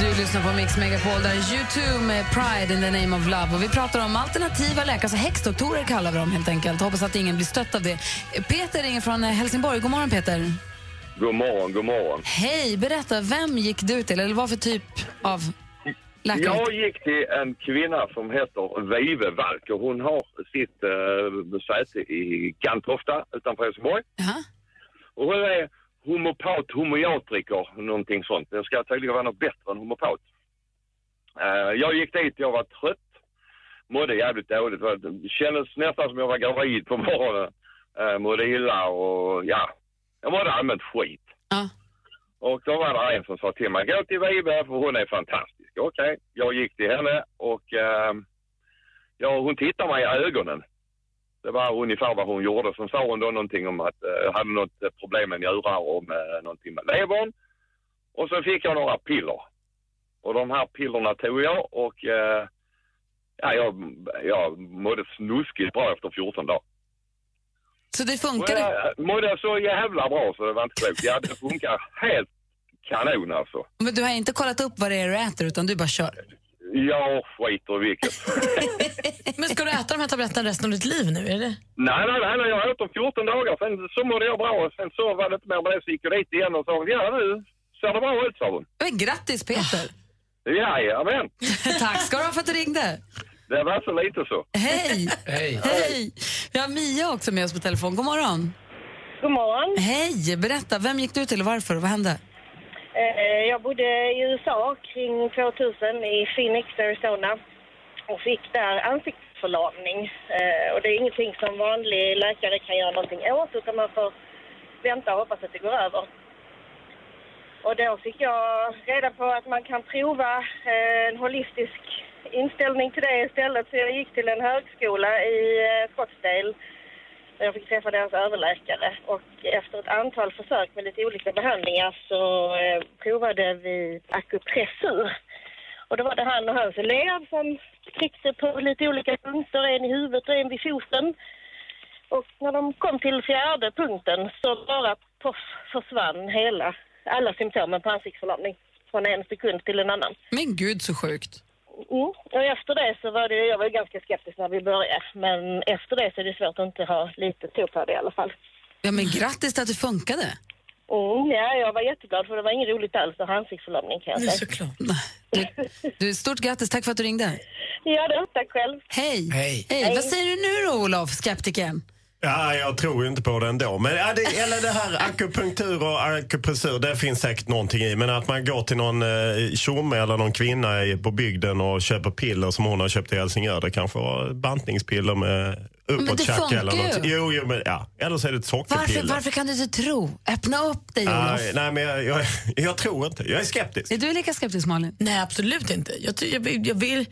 Du lyssnar på Mix Megapol där U2 med Pride in the name of love. Och vi pratar om alternativa läkare, alltså häxdoktorer kallar vi dem helt enkelt. Hoppas att ingen blir stött av det. Peter ringer från eh, Helsingborg. God morgon Peter. God morgon, god morgon. Hej, berätta, vem gick du till? Eller vad för typ av läkare? Jag gick till en kvinna som heter Vive och hon har sitt uh, säte i Gantofta utanför Helsingborg. Och hon är homopat, homoiatriker, någonting sånt. Det ska tydligen vara något bättre än homopat. Eh, jag gick dit, jag var trött, mådde jävligt dåligt. Det kändes nästan som jag var gravid på morgonen. Uh, mådde illa och ja, jag mådde allmänt skit. Och då var det en som sa till mig, gå till Vibe för hon är fantastisk. Okej, jag gick till henne och eh, ja, hon tittade mig i ögonen. Det var ungefär vad hon gjorde. Sen sa hon då någonting om att eh, jag hade något eh, problem med njurar och med någonting med levern. Och så fick jag några piller. Och de här pillerna tog jag och eh, ja, jag, jag mådde snuskigt bra efter 14 dagar. Så det funkar? jag mådde så jävla bra så det var inte klokt. Ja, det funkar helt kanon alltså. Men du har inte kollat upp vad det är du äter utan du bara kör? Jag skiter i vilket. Men ska du äta de här tabletterna resten av ditt liv nu? Är det? nej, nej, nej, nej, jag åt dem 14 dagar. Sen så mådde jag bra och sen så var det inte mer med det. Så gick jag dit igen och sa ja nu ser det bra ut, sa hon. Men grattis Peter! Jajamän, Tack ska du ha för att du ringde. det var så lite så. Hej! Hej! Hej! Vi har Mia också med oss på telefon. God morgon. God morgon. Hej! Berätta, vem gick du till och varför? Vad hände? Eh, jag bodde i USA kring 2000 i Phoenix, Arizona och fick där ansiktsförlamning. Eh, och det är ingenting som vanlig läkare kan göra någonting åt utan man får vänta och hoppas att det går över. Och då fick jag reda på att man kan prova eh, en holistisk inställning till det istället så jag gick till en högskola i Scottsdale där jag fick träffa deras överläkare och efter ett antal försök med lite olika behandlingar så eh, provade vi akupressur. Och då var det han och hans elev som tryckte på lite olika punkter, en i huvudet och en vid foten. Och när de kom till fjärde punkten så bara poff försvann hela, alla symptomen på ansiktsförlamning från en sekund till en annan. Men gud så sjukt. Mm. Och efter det så var det, jag var ganska skeptisk när vi började, men efter det så är det svårt att inte ha lite tro på det i alla fall. Ja, men grattis till att det funkade. Mm, ja, jag var jätteglad för det var inget roligt alls att ha ansiktsförlamning kan jag säga. Såklart. Du, stort grattis, tack för att du ringde. Ja då, tack själv. Hej! Hej. Hej. Vad säger du nu då, Olof, skeptikern? Ja, jag tror ju inte på det ändå. Men ja, det, eller det här akupunktur och akupressur, det finns säkert någonting i. Men att man går till någon eh, tjomme eller någon kvinna i, på bygden och köper piller som hon har köpt i Helsingör. Det kanske var bantningspiller med Men det uppåttjack funkar eller ju. något. Jo, jo, men ja. Eller så är det ett sockerpiller. Varför, varför kan du inte tro? Öppna upp dig, Olof. Nej, nej, men jag, jag, jag tror inte. Jag är skeptisk. Är du lika skeptisk, Malin? Nej, absolut inte. Jag, jag, jag vill,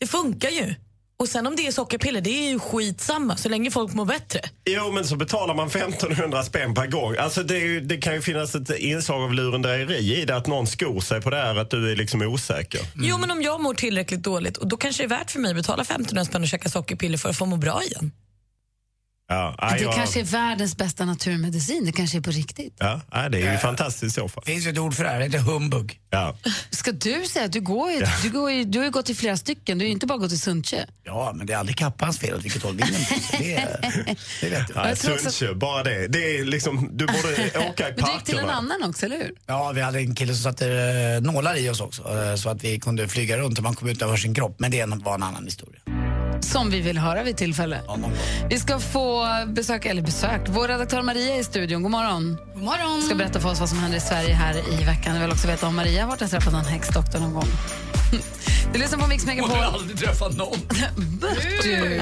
det funkar ju. Och sen om det är sockerpiller, det är ju skitsamma så länge folk mår bättre. Jo, men så betalar man 1500 spänn per gång. Alltså det, ju, det kan ju finnas ett inslag av lurendrejeri i det, att någon skor sig på det här, att du är liksom osäker. Jo, men om jag mår tillräckligt dåligt, och då kanske det är värt för mig att betala 1500 spänn och käka sockerpiller för att få må bra igen. Ja, Det nej, jag- kanske är världens bästa naturmedicin. Det kanske är på riktigt. Ja, det är ju fantastiskt i så fall. Det finns ju ett ord för det här, det heter humbug. Ja. Ska du säga att du går ju, du, går ju, du har ju gått till flera stycken, du har ju inte bara gått till Suntje. Ja, men det är aldrig kappans fel åt vilket håll vinden blåser. Det, är- det vet du. Nej, Sundsjö, bara det. det är liksom, du borde åka i Men du gick till en parkerna. annan också, eller hur? Ja, vi hade en kille som satte eh, nålar i oss också eh, så att vi kunde flyga runt och man kom ut över sin kropp. Men det var en annan historia. Som vi vill höra vid tillfälle. Vi ska få besök, eller besök, vår redaktör Maria är i studion. God morgon. God morgon. Ska berätta för oss vad som händer i Sverige här i veckan. Jag vill också veta om Maria har varit och träffat någon häxdoktor någon gång. Du lyssnar på Mix Megapol. Hon har aldrig träffat någon. Du.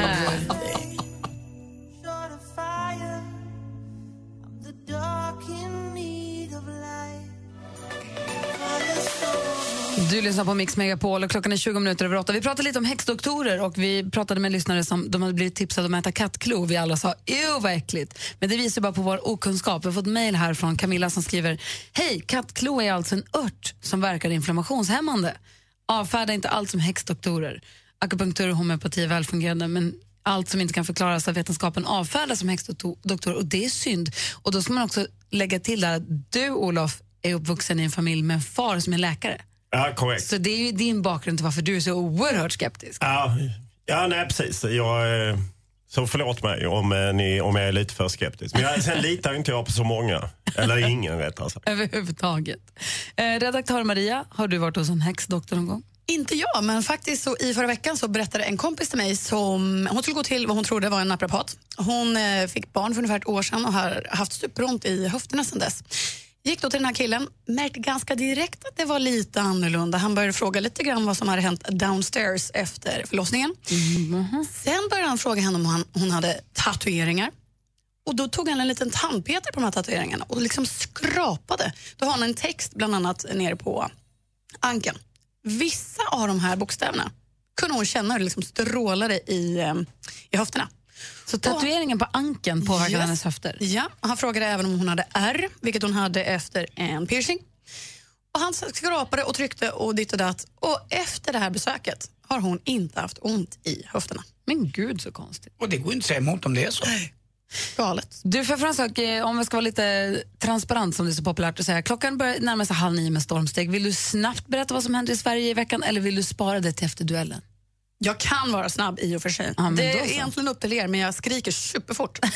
Du lyssnar på Mix Megapol och klockan är 20 minuter över åtta. Vi pratade lite om häxdoktorer och vi pratade med lyssnare som de hade blivit tipsade om att äta kattklo. Vi alla sa ew vad äckligt. Men det visar bara på vår okunskap. Vi har fått mejl här från Camilla som skriver Hej, kattklo är alltså en ört som verkar inflammationshämmande. Avfärda inte allt som häxdoktorer. Akupunktur och homeopati är välfungerande men allt som inte kan förklaras av vetenskapen avfärdas som häxdoktor och det är synd. Och då ska man också lägga till att du Olof är uppvuxen i en familj med en far som är läkare. Ja, korrekt. Så det är ju din bakgrund till varför du är så oerhört skeptisk. Ja, ja nej, precis. Jag, eh, så förlåt mig om, eh, ni, om jag är lite för skeptisk. Men jag, sen litar inte jag på så många. Eller ingen rättare sagt. Överhuvudtaget. Eh, redaktör Maria, har du varit hos en häxdoktor någon gång? Inte jag, men faktiskt så i förra veckan så berättade en kompis till mig som hon skulle gå till vad hon trodde var en naprapat. Hon eh, fick barn för ungefär ett år sedan och har haft superont i höfterna sedan dess. Gick då till den här killen, märkte ganska direkt att det var lite annorlunda. Han började fråga lite grann vad som hade hänt downstairs efter förlossningen. Sen började han fråga henne om han, hon hade tatueringar. Och Då tog han en liten tandpetare på de här tatueringarna och liksom skrapade. Då har han en text bland annat nere på ankeln. Vissa av de här bokstäverna kunde hon känna hur det liksom strålade i, eh, i höfterna. Så tatueringen på ankeln påverkade Yes. hennes höfter? Ja, han frågade även om hon hade R, vilket hon hade efter en piercing. Och han skrapade och tryckte och ditt och datt. Och efter det här besöket har hon inte haft ont i höfterna. Men gud så konstigt. Och det går ju inte att säga emot om det är så. Galet. Du, en sak? Eh, Om vi ska vara lite transparent som det är så populärt att säga. Klockan börjar närma sig halv nio med stormsteg. Vill du snabbt berätta vad som händer i Sverige i veckan eller vill du spara det till efter duellen? Jag kan vara snabb i och för sig. men det är så. egentligen upp till er, men jag skriker superfort.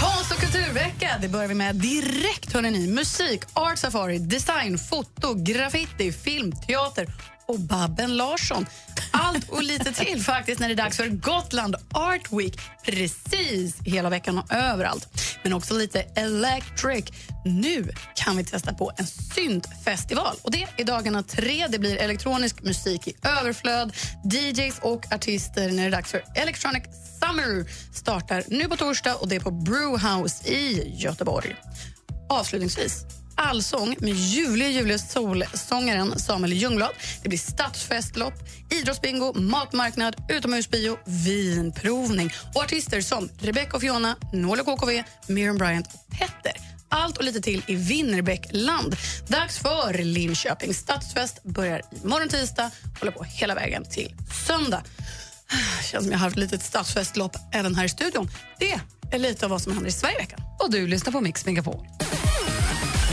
Konst och kulturvecka, det börjar vi med direkt. Hörrni ni. Musik, art safari, design, foto, graffiti, film, teater och Babben Larsson. Allt och lite till faktiskt när det är dags för Gotland Art Week. Precis hela veckan och överallt. Men också lite electric. Nu kan vi testa på en syntfestival. Och det är dagarna tre. Det blir elektronisk musik i överflöd, DJs och artister när det är dags för Electronic Summer startar nu på torsdag och det är på Brewhouse i Göteborg. Avslutningsvis allsång med ljuvliga Julius Solsångaren Samuel Ljungblad. Det blir stadsfestlopp, idrottsbingo, matmarknad, utomhusbio, vinprovning och artister som Rebecca och Fiona, Noel och KKV, Miriam Bryant och Petter. Allt och lite till i Winnerbäckland. Dags för Linköping stadsfest börjar imorgon tisdag håller på hela vägen till söndag. Känns som jag har haft ett litet stadsfestlopp även här i studion. Det är lite av vad som händer i Sverige veckan. Och du lyssnar på Mix Megapol.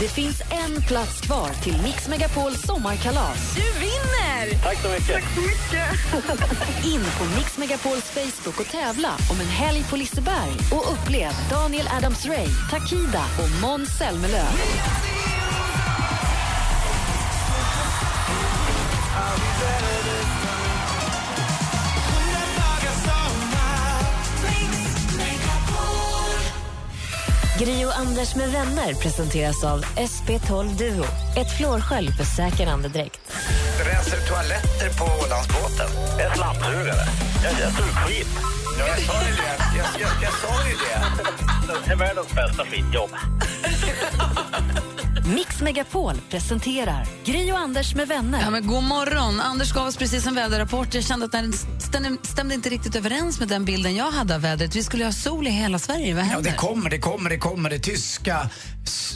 Det finns en plats kvar till Mix Megapols sommarkalas. Du vinner! Tack så mycket. Tack så mycket. In på Mix Megapols Facebook och tävla om en helg på Liseberg och upplev Daniel Adams-Ray, Takida och Måns Zelmerlöw. Gri och Anders med vänner presenteras av SP12 Duo. Ett flårskölj för säker andedräkt. Rensar du toaletter på Ålandsbåten? Är slamsugare. Jag, jag suger skit. Ja, jag sa ju det. Jag, jag, jag sa ju det. Det är världens bästa skitjobb. Mix Megapol presenterar Gri och Anders med vänner. Ja, men god morgon. Anders gav oss precis en väderrapport. Jag kände att den stämde, inte riktigt överens med den bilden jag hade av vädret. Vi skulle ha sol i hela Sverige. Vad Ja, det kommer, det kommer, det kommer. Det tyska,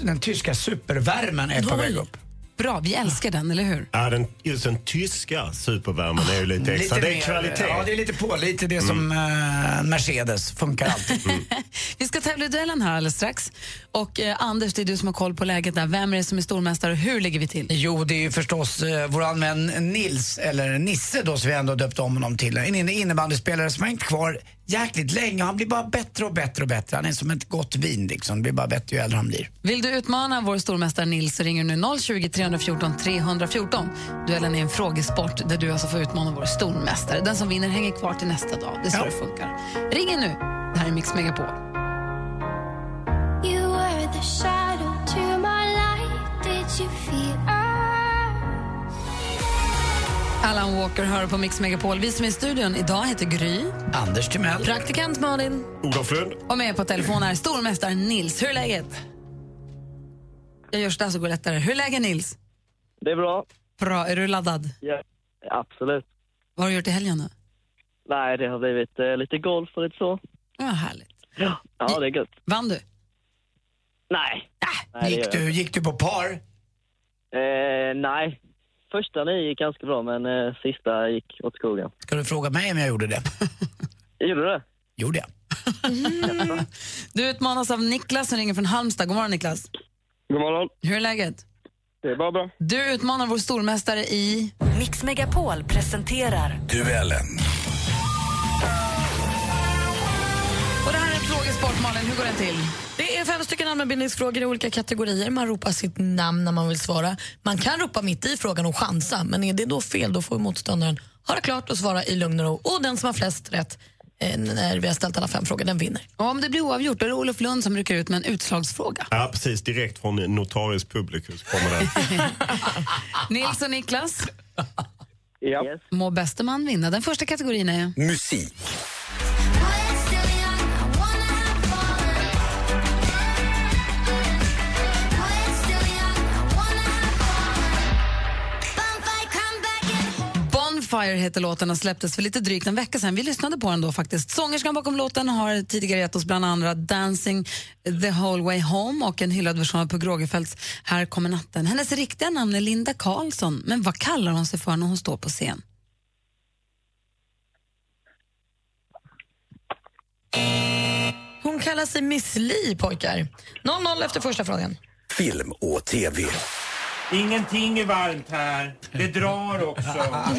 den tyska supervärmen är på väg upp. Bra, vi älskar den, eller hur? Ja, den, just den tyska supervärmen är ju lite extra. det är mer, kvalitet. Ja, det är lite på. Lite det som eh, Mercedes. Funkar alltid. Vi ska tävla i duellen här alldeles strax. Och eh, Anders, det är du som har koll på läget där. Vem är det som är stormästare och hur ligger vi till? Jo, det är ju förstås eh, vår vän Nils, eller Nisse då, som vi ändå döpt om honom till. En inne- innebandyspelare som har hängt kvar jäkligt länge och han blir bara bättre och bättre och bättre. Han är som ett gott vin liksom. Det blir bara bättre ju äldre han blir. Vill du utmana vår stormästare Nils så ringer nu 020 314 314. Duellen är en frågesport där du alltså får utmana vår stormästare. Den som vinner hänger kvar till nästa dag. Det är så det funkar. Ring in nu. Det här är Mix Megapol. You were the shadow to my light. Did you feel Alan Walker hör på Mix Megapol. Vi som är i studion idag heter Gry. Anders Timell. Praktikant Malin. Olof Lund. Och med på telefon är stormästare Nils. Hur är läget? Jag gör så där så går det lättare. Hur är läget Nils? Det är bra. Bra. Är du laddad? Ja, absolut. Vad har du gjort i helgen då? Nej, det har blivit eh, lite golf och lite så. Ja, härligt. Ja, ja det är gött. Vann du? Nej. nej det Gick du, gick du på par? Eh, nej. Första nio gick ganska bra, men eh, sista gick åt skogen. Ska du fråga mig om jag gjorde det? Gjorde du det? Gjorde jag. Du utmanas av Niklas som ringer från Halmstad. God morgon Niklas. God morgon. Hur är läget? Det är bara bra. Du utmanar vår stormästare i... Mix Megapol presenterar Duellen. Och det här är en frågesport Malin. Hur går den till? Är fem stycken allmänbildningsfrågor i olika kategorier. Man ropar sitt namn när man vill svara. Man kan ropa mitt i frågan och chansa, men är det då fel då får motståndaren höra klart och svara i lugn och ro. Och den som har flest rätt eh, när vi har ställt alla fem frågor, den vinner. Och om det blir oavgjort, då är det Olof Lund som rycker ut med en utslagsfråga. Ja, precis. Direkt från Notarius Publicus kommer den. Nils och Niklas, Ja. må bäste man vinna. Den första kategorin är... Musik. Bonfire heter låten och släpptes för lite drygt en vecka sedan. Vi lyssnade på den då faktiskt. Sångerskan bakom låten har tidigare gett oss bland andra Dancing the whole way home och en hyllad version av Pugh Rogefeldts Här kommer natten. Hennes riktiga namn är Linda Karlsson, men vad kallar hon sig för när hon står på scen? Hon kallar sig Miss Li, pojkar. 0-0 efter första frågan. Film och TV. Ingenting är varmt här. Det drar också.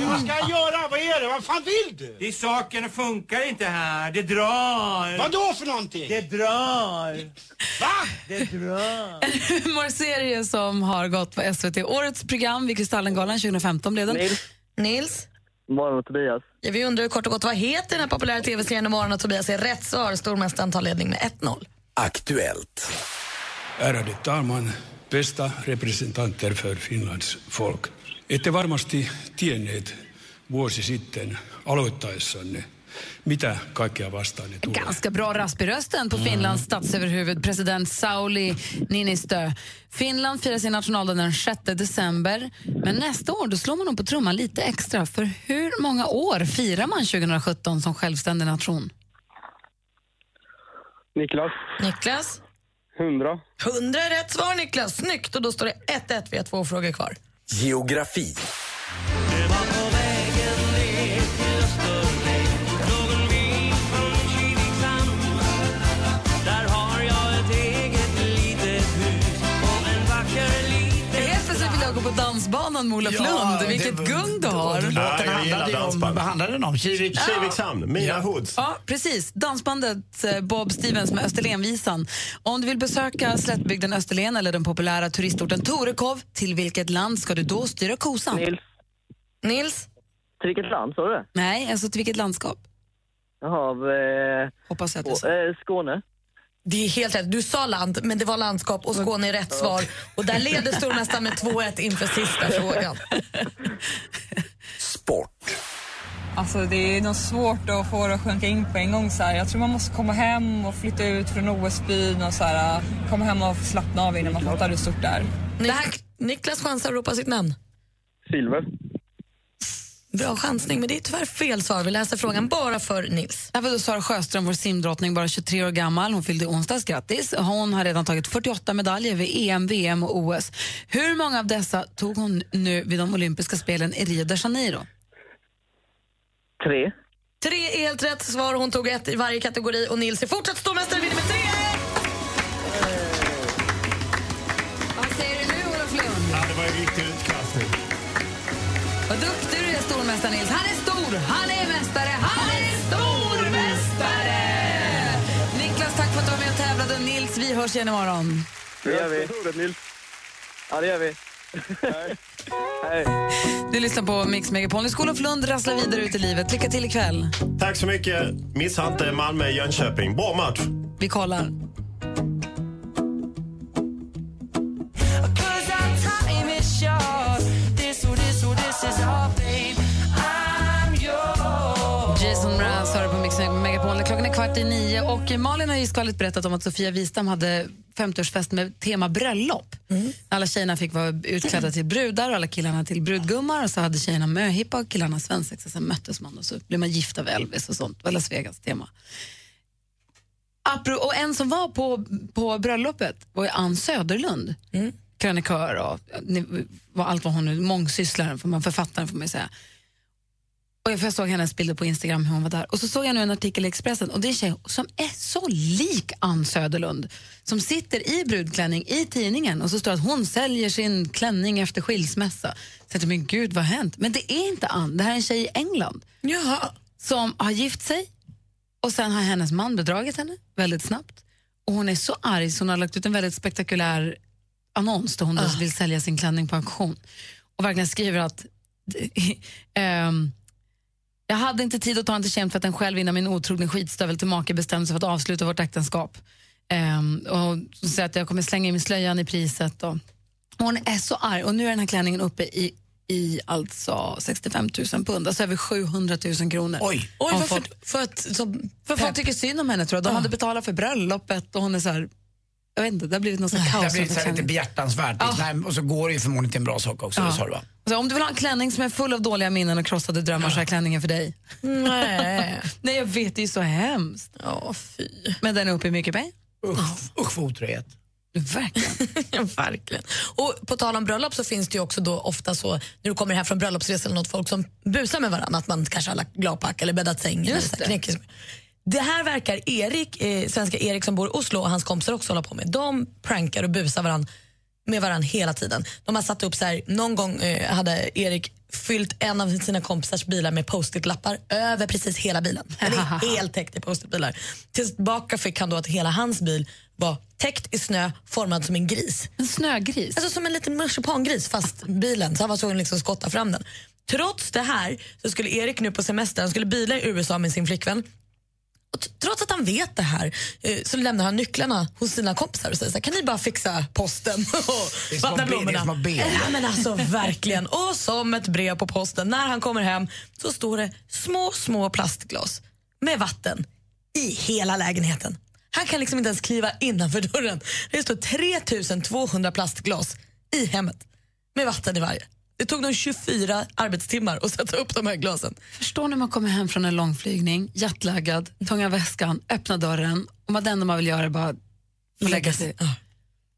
Vad ska jag göra? Vad är det? Vad fan vill du? Det är sakerna funkar inte här. Det drar. Vad då för någonting? Det drar. Va? Det drar. En humorserie som har gått på SVT. Årets program vid Kristallengalan 2015 blev den. Nils. Nils. Morgon och Tobias. Ja, vi undrar kort och gott vad heter den här populära tv-serien Morgon och Tobias är rätt svar. Stormästaren tar ledning med 1-0. Aktuellt. Ärade talman, bästa representanter för Finlands folk. Ette varmasti tienneet vuosi sitten aloittaessanne, mitä kaikkea vastaan ne tulee. Ganska bra rasp i rösten på Finlands statsöverhuvud, president Sauli Niinistö. Finland firar sin nationaldag den 6 december, men nästa år då slår man nog på trumman lite extra. För hur många år firar man 2017 som självständig nation? Niklas. Niklas. 100. 100 är rätt svar, Niklas. Snyggt! Och då står det 1-1. Vi har två frågor kvar. Geografi. Dansbanan med Olof Lund. Vilket gung du har. Låten Ja, handlade om, vad handlade den om? Kivik? Kivikshamn, Mina Hoods. Ja, precis. Dansbandet eh, Bob Stevens med Österlenvisan. Om du vill besöka slättbygden Österlen eller den populära turistorten Torekov, till vilket land ska du då styra kosan? Nils. Nils? Till vilket land sa du det? Nej, alltså till vilket landskap? Jaha, eh, Hoppas jag att eh, Skåne. Det är helt rätt. Du sa land, men det var landskap och Skåne är rätt svar. Och där leder stormästaren med 2-1 inför sista frågan. Alltså det är nog svårt att få det att sjunka in på en gång. Så här. Jag tror man måste komma hem och flytta ut från OS-byn och så här, komma hem och slappna av innan man fattar hur stort det är. Nik- Niklas chansar att ropa sitt namn. Silver. Bra chansning, men det är tyvärr fel svar. Vi läser frågan bara för Nils. Därför då Sara Sjöström, vår simdrottning, bara 23 år gammal. Hon fyllde onsdags. Grattis. Hon har redan tagit 48 medaljer vid EM, VM och OS. Hur många av dessa tog hon nu vid de olympiska spelen i Rio de Janeiro? Tre. Tre är helt rätt svar. Hon tog ett i varje kategori och Nils är fortsatt stormästare stormästare Nils. Han är stor, han är mästare, han är stormästare! Niklas, tack för att du var med och tävlade. Nils, vi hörs igen imorgon. Det gör vi. Nils. Ja, det gör vi. Hej. Du lyssnar på Mix Megapol. Nu ska Olof Lund rassla vidare ut i livet. Lycka till ikväll. Tack så mycket. Missa inte Malmö-Jönköping. Bra match. Vi kollar. Is short. Nio och Malin har ju skvallrigt berättat om att Sofia Wistam hade 50-årsfest med tema bröllop. Alla tjejerna fick vara utklädda till brudar och alla killarna till brudgummar och så hade tjejerna möhippa och killarna svensexa. Sen möttes man och så blev man gift av Elvis och sånt. Det var Las Vegas tema. Apro- och en som var på, på bröllopet var Ann Söderlund. Krönikör och allt vad hon nu, mångsysslaren, man, författaren får man ju säga. Och jag, såg hennes bilder på Instagram hur hon var där. Och så såg jag nu en artikel i Expressen och det är en tjej som är så lik Ann Söderlund som sitter i brudklänning i tidningen och så står det att hon säljer sin klänning efter skilsmässa. Så jag tänkte, men gud vad har hänt? Men det är inte Ann, det här är en tjej i England som har gift sig och sen har hennes man bedragit henne väldigt snabbt. Och hon är så arg så hon har lagt ut en väldigt spektakulär annons där hon då vill sälja sin klänning på auktion. Och verkligen skriver att ehm, Jag hade inte tid att ta en till kemtvätten själv innan min otrogne skitstövel till make bestämde sig för att avsluta vårt äktenskap. Ehm, och så att jag kommer slänga in min slöjan i priset. Och, hon är så arg. Och nu är den här klänningen uppe i, i alltså 65 000 pund, alltså över 700 000 kronor. Oj! Oj varför- för, för, att, så, för folk tycker synd om henne tror jag. De hade betalat för bröllopet och hon är så här, jag vet inte, det har blivit någon sån Det kaos. har blivit så här lite behjärtansvärt. Nej, och så går det ju förmodligen till en bra sak också. Ja. Du va? Så om du vill ha en klänning som är full av dåliga minnen och krossade drömmar så är klänningen för dig. Nej. Nej, jag vet, det är så hemskt. Ja, fy. Men den är uppe i mycket pengar. Usch, usch för otrohet. Verkligen. Verkligen. Och på tal om bröllop så finns det ju också då ofta så när du kommer hem från bröllopsresa eller något folk som busar med varandra att man kanske har lagt gladpack eller bäddat sängen. Just eller så här, det. här verkar Erik, eh, svenska Erik som bor i Oslo och hans kompisar också hålla på med. De prankar och busar varandra med varandra hela tiden. De har satt upp så här, någon gång eh, hade Erik fyllt en av sina kompisars bilar med post-it-lappar över precis hela bilen. Den är helt täckt i post-it-bilar. Tillbaka fick han då att hela hans bil var täckt i snö, formad som en gris. En snögris? Alltså som en liten marsipangris fast bilen. Så han var tvungen liksom skotta fram den. Trots det här så skulle Erik nu på semester, han skulle bila i USA med sin flickvän. Och trots att han vet det här eh, så lämnar han nycklarna hos sina kompisar och säger så här, kan ni bara fixa posten och vattna blommorna? Ja, men alltså verkligen. Och som ett brev på posten, när han kommer hem så står det små, små plastglas med vatten i hela lägenheten. Han kan liksom inte ens kliva innanför dörren. Det står 3200 plastglas i hemmet med vatten i varje. Det tog dem 24 arbetstimmar att sätta upp de här glasen. Förstår när man kommer hem från en långflygning, jetlaggad, tunga väskan, öppna dörren och man det enda man vill göra är bara lägga sig.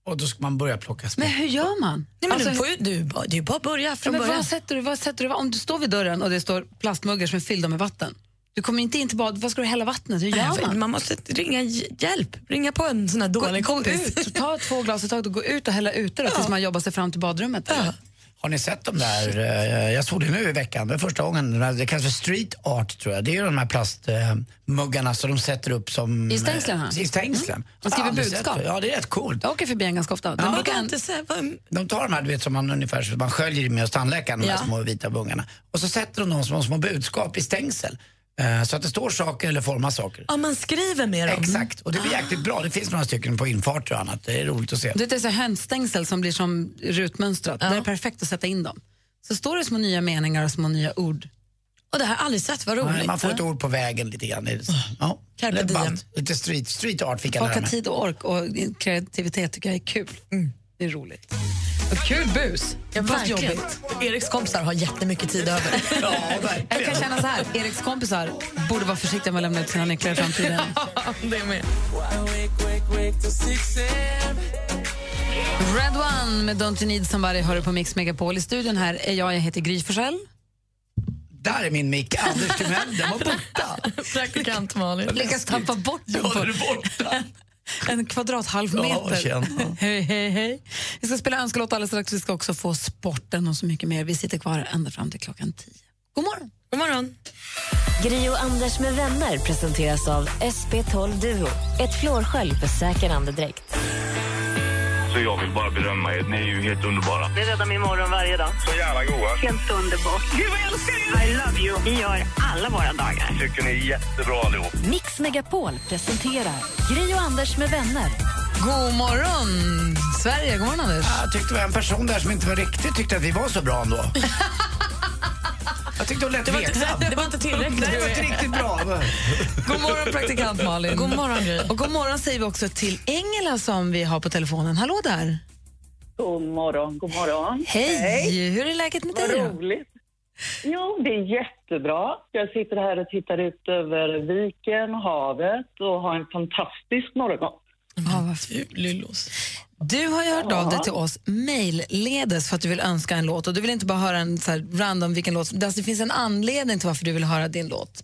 Och då ska man börja plocka spott. Men hur gör man? Nej, men Alltså, du får ju, du, bara- det är ju bara att börja Ja, från men början. vad sätter du, vad sätter du, om du står vid dörren och det står plastmuggar som är fyllda med vatten. Du kommer inte in till bad, vad ska du hälla vattnet? Hur gör man? man måste ringa hj- hjälp, ringa på en sån här dålig gå, gå kompis. ut, ta två glas i taget och gå ut och hälla ute då, tills man jobbar sig fram till badrummet. eller? Har ni sett de där, eh, jag såg det nu i veckan, det är första gången, de det kallas för street art tror jag. Det är ju de här plastmuggarna som de sätter upp som... I stängslen, eh? I stängslen. Mm. Man skriver budskap. Ja, det är rätt coolt. Jag åker förbi en ganska ofta. Den Ja, brukar inte vad... De tar de här, du vet, som man ungefär man sköljer med hos tandläkaren, de här Ja. små vita bungarna. Och så sätter de dem som små budskap i stängsel. Eh, Så att det står saker eller formar saker. Ja, man skriver med dem. Exakt, och det blir jäkligt bra. Det finns några stycken på infarter och annat. Det är roligt att se. Du vet, det är så hönsstängsel som blir som rutmönstrat. Det är perfekt att sätta in dem. Så står det små nya meningar och små nya ord. Och det här har jag aldrig sett, vad Ja, roligt. Man får ett ord på vägen lite grann. Så- Ja. Carpe Lite diem. Lite street, street art fick jag lära mig. tid och ork och kreativitet tycker jag är kul. Det är roligt. Kul bus, Ja, fast jobbigt. Eriks kompisar har jättemycket tid över. Jag kan känna så här, Eriks kompisar borde vara försiktiga med att lämna ut sina nycklar i framtiden. det är med. Red One med Don't You Need Somebody hör du på Mix Megapol. I studion här är jag, jag heter Gry Forssell. Där är min mick, Anders Timell. Den var borta. Praktikant Malin. Lyckas tappa bort den Ja, den är borta. en kvadrat halv Ja, hej, hej, hej. Vi ska spela önskelåt alldeles strax. Vi ska också få sporten och så mycket mer. Vi sitter kvar ända fram till klockan tio. God morgon. God morgon. Gri och Anders med vänner presenteras av SP12 Duo. Ett flårskölj för säker andedräkt. Så jag vill bara berömma er. Ni är ju helt underbara. Det räddar min morgon varje dag. Så jävla goa. Helt underbart. Gud, vad jag älskar er! I love you. Vi gör alla våra dagar. Tycker ni är jättebra allihop. Mix Megapol presenterar Gri och Anders med vänner. God morgon, Sverige. God morgon, Anders. Jag tyckte det var en person där som inte var riktigt tyckte att vi var så bra ändå. Jag tyckte hon lät Det var inte- det var inte tillräckligt. Nej, det var inte riktigt bra. God morgon, praktikant Malin. God morgon, Gry. Och god morgon säger vi också till Engela som vi har på telefonen. Hallå där. God morgon, god morgon. Hej. Hur är läget med Vad dig? då? roligt. Jo, det är jättebra. Jag sitter här och tittar ut över viken, havet och har en fantastisk morgon. Ja, vad fint. Du har ju hört av dig till oss mejlledes för att du vill önska en låt och du vill inte bara höra en så random vilken låt. Alltså, det finns en anledning till varför du vill höra din låt.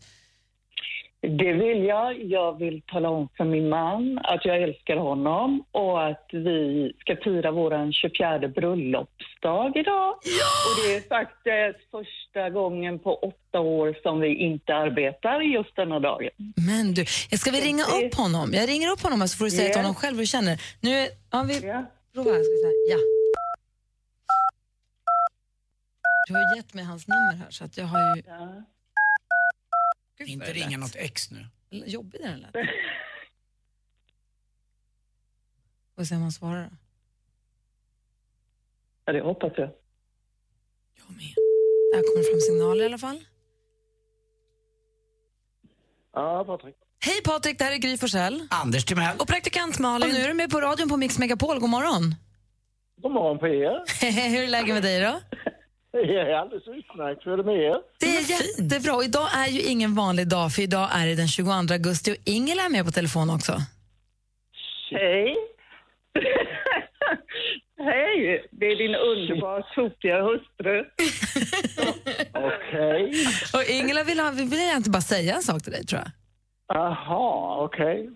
Det vill jag. Jag vill tala om för min man att jag älskar honom och att vi ska fira vår 24 bröllopsdag idag. Och det är faktiskt första gången på åtta år som vi inte arbetar just denna dagen. Men du, ska vi ringa upp honom? Jag ringer upp honom så får du säga till Ja. honom själv hur du känner. Nu ja, vi Ja. provar. Ska vi säga. Ja. Du har gett mig hans nummer här så att jag har ju... Ja. Inte ringa något ex nu. Jobbig den lät. Får se om han svarar då. Ja, det hoppas jag. Där kommer fram signaler i alla fall. Ja, Patrik. Hej Patrik, det här är Gry Forssell. Anders Timell. Och praktikant Malin. Och nu är du med på radion på Mix Megapol. God morgon. God morgon på er. Hur är läget med dig då? Det är alldeles utmärkt. Hur är det med er? Det är jättebra. Och Idag är ju ingen vanlig dag, för idag är det den 22 augusti och Ingela är med på telefon också. Hej. Hej, det är din underbart tokiga hustru. Okej. Och Ingela vill, ha, vill jag inte bara säga en sak till dig, tror jag. Aha, okej.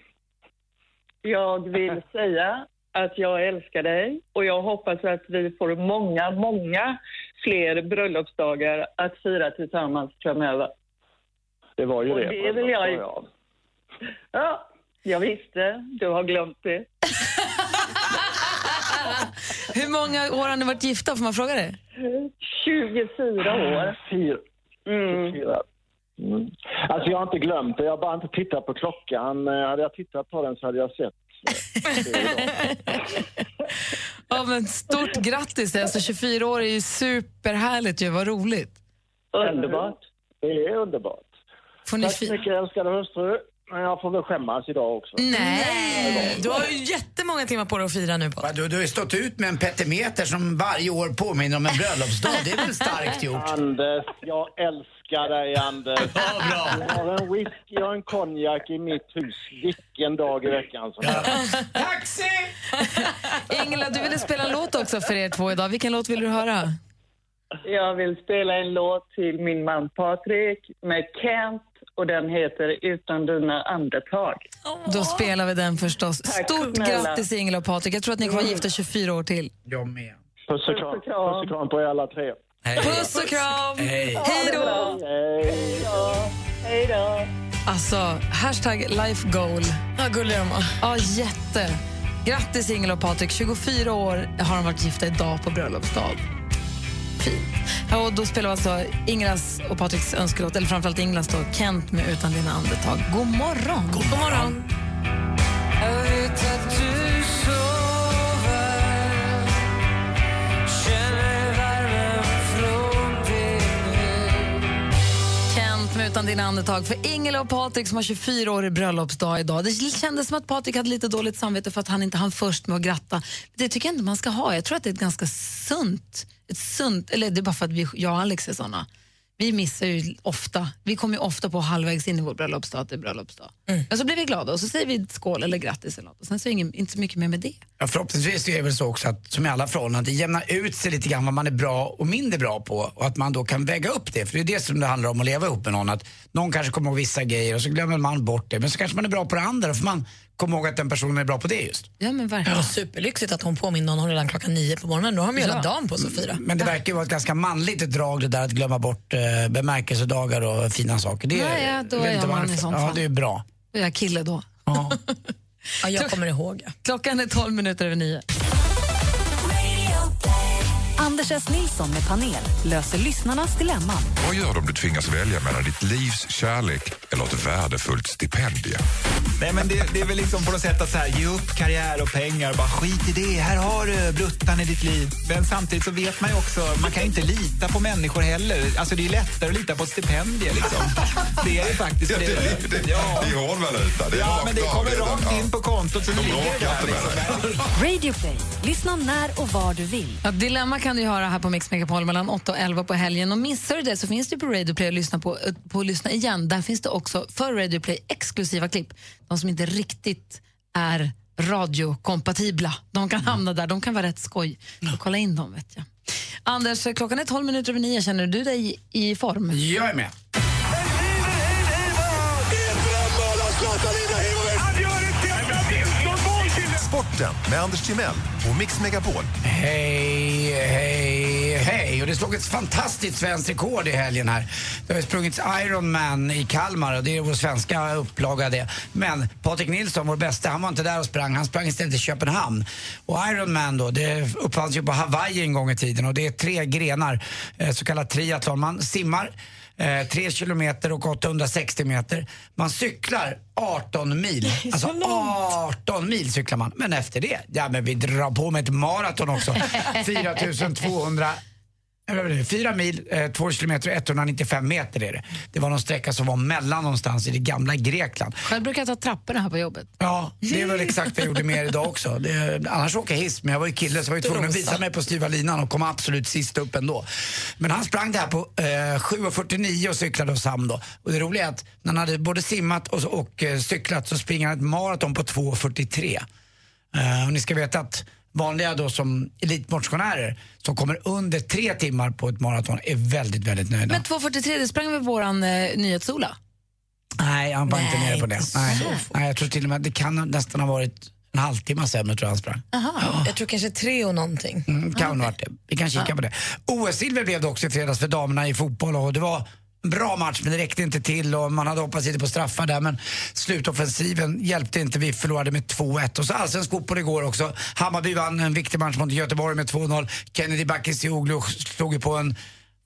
Jag vill säga att jag älskar dig och jag hoppas att vi får många, många fler bröllopsdagar att fira tillsammans framöver. Det var ju Och det. det vill jag- Ja, jag visste. Du har glömt det. Hur många år har ni varit gifta, får man fråga det? 24 år. Fyra. Fyra. Mm. Alltså jag har inte glömt det, jag har bara inte tittat på klockan. Eh, Hade jag tittat på den så hade jag sett. Ja, men stort grattis! Alltså, 24 år är ju superhärligt. Ju. Vad roligt. Underbart. Det är underbart. Får ni Tack så mycket älskade hustru. Men jag får väl skämmas idag också. Nej! Du har ju jättemånga timmar på dig att fira nu. På. Du, du har ju stått ut med en petimeter som varje år påminner om en bröllopsdag. Det är väl starkt gjort? Anders, jag älskar dig Anders. Ja, bra. Jag har en whisky och en konjak i mitt hus vilken dag i veckan som helst. Taxi! Ingela, du ville spela en låt också för er två idag. Vilken låt vill du höra? Jag vill spela en låt till min man Patrik med Kent och den heter Utan dina andetag. Då spelar vi den förstås. Tack Stort snälla. grattis Ingela och Patrik. Jag tror att ni kommer vara gifta 24 år till. Jag med. Puss och kram, Puss och kram på er alla tre. Puss och kram! Hej. Hej då! Hej då! Hej då! Alltså, hashtag life goal. Ja, gulliga de var. Ja, jätte. Grattis Ingela och Patrik. 24 år har de varit gifta idag på bröllopsdag. Fint. Ja, och då spelar vi alltså Inglas och Patriks önskelåt, eller framförallt Inglas då, Kent med Utan dina andetag. God morgon! God morgon! Jag vet Utan dina andetag för Ingela och Patrik som har 24 år i bröllopsdag idag. Det kändes som att Patrik hade lite dåligt samvete för att han inte hann först med att gratta. Det tycker jag inte man ska ha. Jag tror att det är ett ganska sunt, ett sunt eller det är bara för att vi, jag och Alex är såna. Vi missar ju ofta, vi kommer ju ofta på halvvägs in i vår bröllopsdag att det är bröllopsdag. Men så blir vi glada och så säger vi skål eller grattis eller något. Och sen så är det inte så mycket mer med det. Ja, förhoppningsvis är det väl så också att, som i alla förhållanden, det jämnar ut sig lite grann vad man är bra och mindre bra på och att man då kan väga upp det. För det är det som det handlar om att leva ihop med någon. Att någon kanske kommer ihåg vissa grejer och så glömmer man bort det. Men så kanske man är bra på det andra, får man komma ihåg att den personen är bra på det just. Ja, men verkligen. Ja, superlyxigt att hon påminner honom redan klockan nio på morgonen. Då har de ju hela Ja. dagen på sig att fira. Men det verkar ju vara ett ganska manligt drag det där att glömma bort eh, bemärkelsedagar och fina saker. Det, Nej, ja, då jag är jag man i sånt Ja, det är bra. Och jag är kille då. Ja, jag kommer ihåg. Ja. Klockan är 12 minuter över nio. Anders S. Nilsson med panel löser lyssnarnas dilemman. Vad gör du om du tvingas välja mellan ditt livs kärlek eller ett värdefullt stipendium? Nej, men det, det är väl liksom på något sätt att så här, ge upp karriär och pengar. Bara skit i det. Här har du bruttan i ditt liv. Men samtidigt så vet man ju också, man kan inte lita på människor heller. Alltså det är lättare att lita på ett stipendium liksom. Det är ju faktiskt Ja, det, det, det, Ja. det är hårdvaluta. Det är Ja, men det kommer rakt ja. in på kontot så De ligger det där. Liksom. Radio Play. Lyssna när och var du vill. Ja, Dilemma kan du höra här på Mix Megapol mellan 8 och 11 på helgen. Och missar du det så finns det på Radio Play att lyssna på, eh, på att lyssna igen. Där finns det också för Radio Play exklusiva klipp. De som inte riktigt är radiokompatibla. De kan hamna där. De kan vara rätt skoj. Så kolla in dem vet jag. Anders, klockan är 12 minuter över nio. Känner du dig i form? Jag är med. Sporten med Anders Timell och Mix Megapol. Hej, hej, hej. Och det slog ett fantastiskt svenskt rekord i helgen här. Det har ju sprungits Ironman i Kalmar och det är vår svenska upplaga det. Men Patrik Nilsson, vår bästa, han var inte där och sprang. Han sprang istället i Köpenhamn. Och Ironman då, det uppfanns ju på Hawaii en gång i tiden och det är tre grenar, eh, så kallad triathlon. Man simmar eh, 3 kilometer och 860 meter. Man cyklar 18 mil. Alltså 18 mil cyklar man. Men efter det, ja men vi drar på med ett maraton också. 4200 Fyra mil, eh, två kilometer och 195 meter är det. Det var någon sträcka som var mellan någonstans i det gamla Grekland. Själv brukar jag ta trapporna här på jobbet. Ja, det är väl exakt vad jag gjorde med er idag också. Det, annars åker jag hiss, men jag var ju kille så jag var tvungen att visa mig på styva linan och kom absolut sist upp ändå. Men han sprang det här på eh, 7.49 och cyklade oss hem då. Och det roliga är att när han hade både simmat och, och eh, cyklat så springer han ett maraton på 2.43. Eh, och ni ska veta att vanliga då som elitmotionärer som kommer under tre timmar på ett maraton är väldigt, väldigt nöjda. Men 2.43, det sprang väl våran eh, nyhetsola? Nej, han var inte Nej, nere på det. inte Nej. Nej, jag tror till och med det kan nästan ha varit en halvtimme sämre tror jag han sprang. Jag tror kanske tre och någonting. Mm, kan ha varit det. Vi kan kika på det. OS-silver blev det också i fredags för damerna i fotboll och det var bra match men det räckte inte till och man hade hoppats lite på straffar där men slutoffensiven hjälpte inte. Vi förlorade med 2-1 och så allsvensk fotboll igår också. Hammarby vann en viktig match mot Göteborg med 2-0. Kennedy Bakircioglu slog ju på en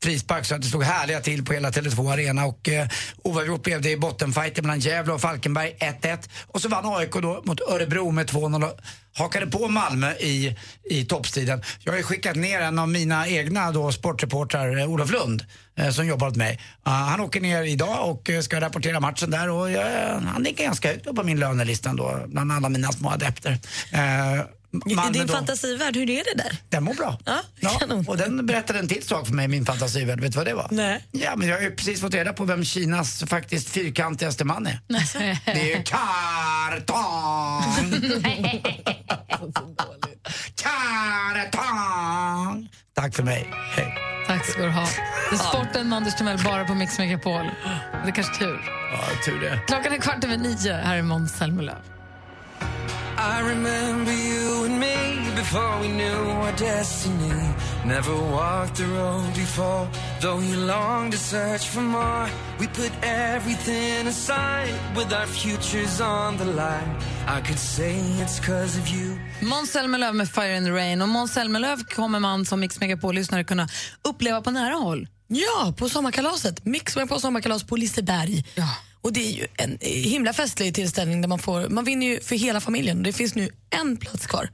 frispark så att det stod härliga till på hela Tele2 Arena och eh, oavgjort blev det i bottenfighten mellan Gävle och Falkenberg 1-1 och så vann AIK då mot Örebro med 2-0 och hakade på Malmö i, i toppstriden. Jag har ju skickat ner en av mina egna då sportreportrar, eh, Olof Lund, eh, som jobbar åt mig. Uh, han åker ner idag och eh, ska rapportera matchen där och jag, han ligger ganska högt upp på min lönelista då, bland alla mina små adepter. Uh, Malmö din då- fantasivärld, hur är det där? den mår bra. Ja, Ja, och den berättade en till sak för mig, min fantasivärld. Vet du vad det var? Nej. Ja, men jag har ju precis fått reda på vem Kinas faktiskt fyrkantigaste man är. Det är ju Kartong! Kartong! Tack för mig. Hej. Tack ska du ha. Det är sporten med Anders Timell bara på Mix Megapol. Det är kanske tur. Ja, tur det. Klockan är kvart över nio. Här är Måns Zelmerlöw. I remember you and me before we knew our destiny. Never walked the road before, though you long to search for more. We put everything aside with our futures on the line. I could say it's cause of you. Måns Zelmerlöw med Fire in the Rain. Och Måns Zelmerlöw kommer man som Mix Megapol-lyssnare kunna uppleva på nära håll. Ja, på sommarkalaset. Mix med på sommarkalas på Liseberg. Och det är ju en himla festlig tillställning där man får, man vinner ju för hela familjen. Det finns nu en plats kvar.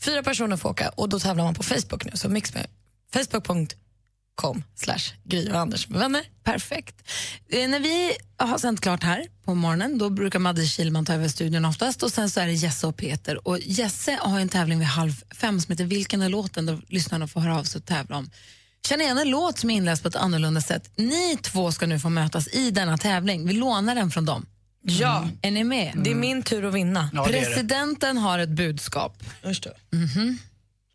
Fyra personer får åka och då tävlar man på Facebook nu. Så mix med facebook.com slash Gry och Anders med vänner. Perfekt. Eh, när vi har sänt klart här på morgonen då brukar Madde Kilman ta över studion oftast och sen så är det Jesse och Peter. Och Jesse har en tävling vid halv fem som heter Vilken är låten? Där lyssnarna får höra av sig och tävla om. Känner igen en låt som är inläst på ett annorlunda sätt. Ni två ska nu få mötas i denna tävling. Vi lånar den från dem. Ja. Är ni med? Det är min tur att vinna. Presidenten har ett budskap. Just det. Mhm.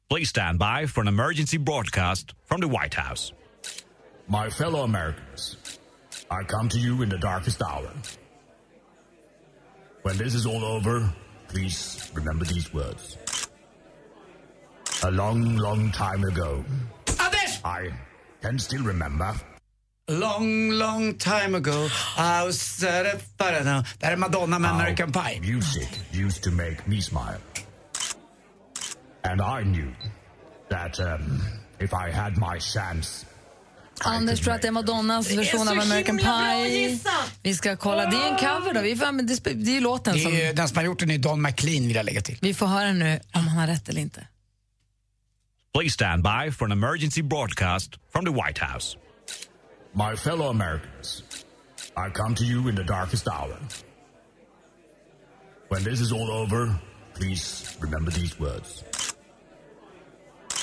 Please stand by for an emergency broadcast from the White House. My fellow Americans, I come to you in the darkest hour. When this is all over, please remember these words. A long, long time ago, I can still remember. Long, long time ago I was at a... Det här är Madonna med American Pie. Music used to make me smile. And I knew that um, if I had my chance, Anders tror att det är Madonnas version av American Pie. Vi ska kolla. Det är en cover då. Vi får, men det, är låten som... Det är, den som har gjort den är Don McLean vill jag lägga till. Vi får höra nu om han har rätt eller inte. Please stand by for an emergency broadcast from the White House. my fellow Americans, I come to you in the darkest hour. When this is all over, please remember these words.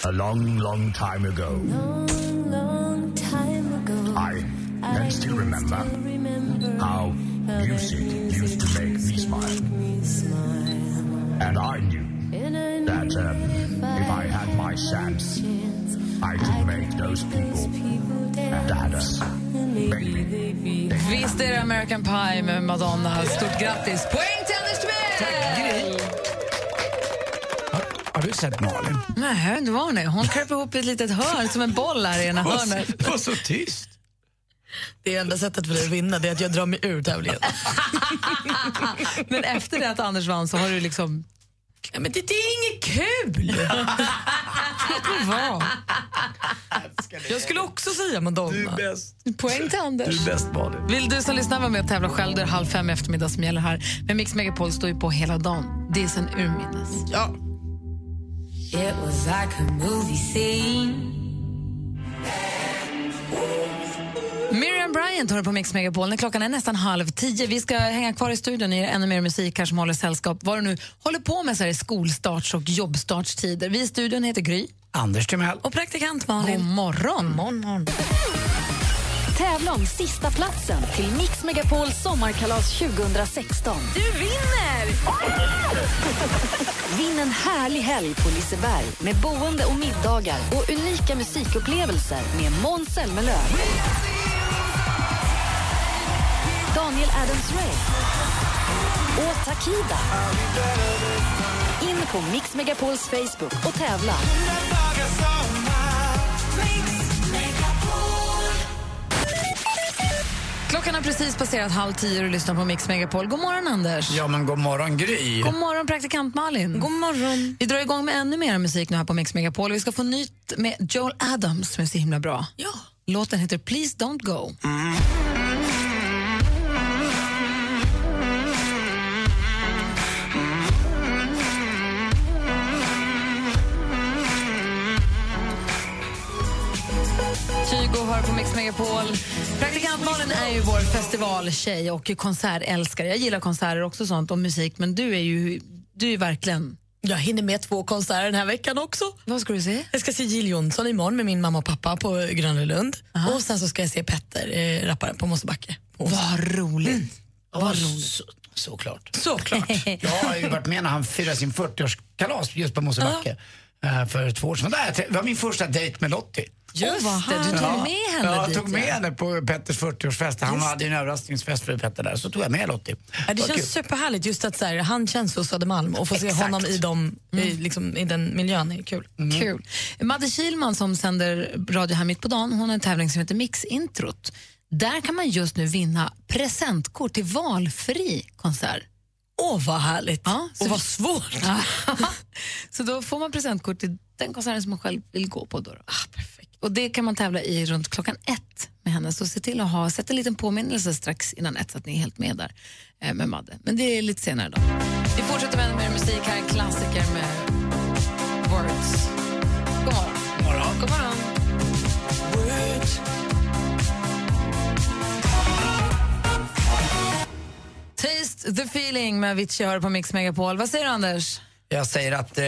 A long, long time ago, long time ago I can still remember how music used to make me smile. And I knew that um, if I had my chance, I could make those people dance. Baby. Visst är det American Pie med Madonna. Stort grattis. Poäng till Anders Timell! Har du sett Malin? Nej, det var hon. Hon kröp ihop i ett litet hörn som en boll här i ena hörnet. Det var så tyst. Det enda sättet för dig att vinna det är att jag drar mig ur tävlingen. Men efter det att Anders vann så har du liksom... Ja, men det, det är inget kul! Vad? Jag skulle också säga Madonna. Du är bäst. Poäng till Anders. Du är bäst Malin. Vill du som lyssnar vara med och tävla själv, då är det halv fem i eftermiddag som gäller här. Men Mix Megapol står ju på hela dagen. Det är sen urminnes. Ja. It was like a movie scene. Miriam Bryant har du på Mix Megapol. När klockan är nästan halv tio. Vi ska hänga kvar i studion i ännu mer musik här som håller sällskap. Vad du nu håller på med så här i skolstarts och jobbstartstider. Vi i studion heter Gry. Anders Timell. Och praktikant Malin. God morgon. morgon. Tävla om sista platsen till Mix Megapols sommarkalas 2016. Du vinner! Vinn en härlig helg på Liseberg med boende och middagar och unika musikupplevelser med Måns Zelmerlöw. Daniel Adams-Ray och Takida. In på Mix Megapols Facebook och tävla. Klockan har precis passerat halv tio och du lyssnar på Mix Megapol. God morgon, Anders. Ja, men god morgon Gry. God morgon, praktikant Malin. God morgon. Vi drar igång med ännu mer musik nu här på Mix Megapol. Vi ska få nytt med Joel Adams som är så himla bra. Ja. Låten heter Please Don't Go. Tygo hör på Mix Megapol. Praktikant Malin är ju vår festivaltjej och konsertälskare. Jag gillar konserter också sånt och musik, men du är ju du är verkligen... Jag hinner med två konserter den här veckan också. Vad ska du se? Jag ska se Jill Johnson imorgon med min mamma och pappa på Gröna Lund. Och sen så ska jag se Petter, eh, rapparen på Mosebacke. på. Vad roligt. Vad så, såklart. Såklart. Jag har ju varit med när han firade sin 40-årskalas just på Mosebacke eh, för två år sedan. Det var min första dejt med Lottie. Just det, du tog med henne Ja, jag dit, tog med ja. henne på Petters 40-årsfest. Han Just hade ju en överraskningsfest för Petter där, så tog jag med Lottie. Ja, det känns kul. superhärligt just att så här, han känns så Södermalm och få se honom i, dem, i, liksom, i den miljön är kul. Kul. Madde Kilman som sänder radio här mitt på dagen, hon har en tävling som heter Mix-introt. Där kan man just nu vinna presentkort till valfri konsert. Åh, vad härligt. Ja, så och vad svårt. så då får man presentkort till den konserten som man själv vill gå på. Då. Ah, perfekt. Och det kan man tävla i runt klockan ett med henne. Så se till att ha, sätt en liten påminnelse strax innan ett så att ni är helt med där eh, med Madde. Men det är lite senare då. Vi fortsätter med mer musik här, en klassiker med Words. God morgon. morgon. God morgon. Taste the feeling med Avicii hör på Mix Megapol. Vad säger du Anders? Jag säger att eh,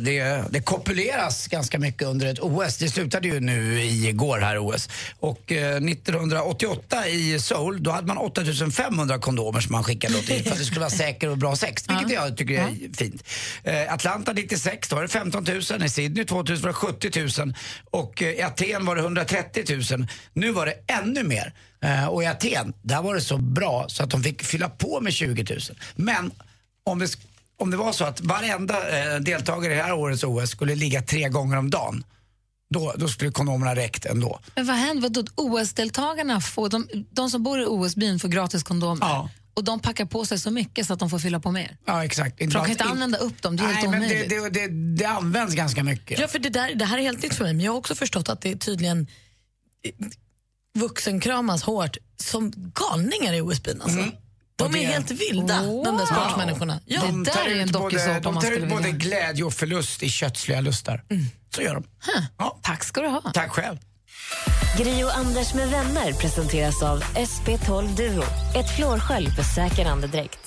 det, det kopuleras ganska mycket under ett OS. Det slutade ju nu igår här OS. Och eh, 1988 i Seoul, då hade man 8500 kondomer som man skickade åt in för att det skulle vara säker och bra sex. Vilket jag tycker är fint. Eh, Atlanta 96, då var det 15 000. I Sydney 2000 var det 70 000. Och eh, i Aten var det 130 000. Nu var det ännu mer. Eh, och i Aten, där var det så bra så att de fick fylla på med 20 000. Men om sk- om det var så att varenda eh, deltagare i det här årets OS skulle ligga tre gånger om dagen, då, då skulle kondomerna räckt ändå. Men vad händer? Vadå, OS-deltagarna får, de, de som bor i OS-byn får gratis kondomer. Och de packar på sig så mycket så att de får fylla på mer. Ja, exakt. För de kan inte använda upp dem, det är Nej, helt men det, omöjligt. det, det, det används ganska mycket. Ja, för det, där, det här är helt nytt för mig, men jag har också förstått att det är tydligen eh, vuxenkramas hårt som galningar i OS-byn. Alltså. Mm. De det- är helt vilda, de där sportmänniskorna. Ja. de tar ut både, de tar ut både glädje och förlust i kötsliga lustar. Mm. Så gör de. Ja. Tack ska du ha. Tack själv. Gri och Anders med vänner presenteras av SP12 Duo. Ett flårskölj för säker andedräkt.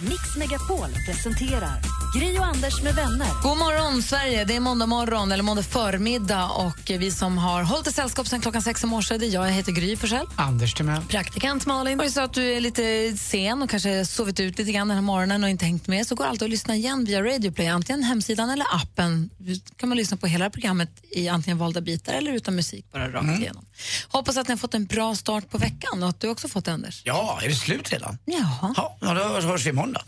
Mix Megapol presenterar Gri och Anders med vänner. God morgon, Sverige. Det är måndag morgon, eller måndag förmiddag. Och vi som har hållit ett sällskap sen klockan sex i morse, det är jag, jag heter Gry Forssell. Anders Timell. Praktikant Malin. Och det är så att du är lite sen och kanske sovit ut lite grann den här morgonen och inte hängt med så går det alltid att lyssna igen via Radio Play, antingen hemsidan eller appen. kan man lyssna på hela programmet i antingen valda bitar eller utan musik, bara rakt Mm. igenom. Hoppas att ni har fått en bra start på veckan och att du också fått det, Anders. Ja, är det slut redan? Ja. Ja, då hörs vi imorgon då.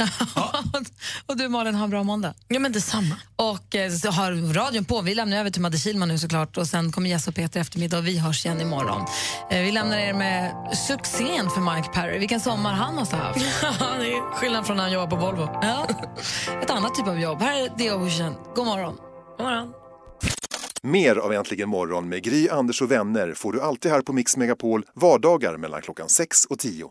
och du Malin, har en bra måndag. Ja, men detsamma. Och eh, så har radion på. Vi lämnar över till Madde Kihlman nu såklart och sen kommer Jess och Peter i eftermiddag och vi hörs igen imorgon. Eh, vi lämnar er med succén för Mike Perry. Vilken sommar han måste ha haft. Ja, det är skillnad från när han jobbar på Volvo. Ja. Ett annat typ av jobb. Här är The Ocean. God morgon. God morgon. Mer av Äntligen morgon med Gry, Anders och vänner får du alltid här på Mix Megapol vardagar mellan klockan 6 och 10.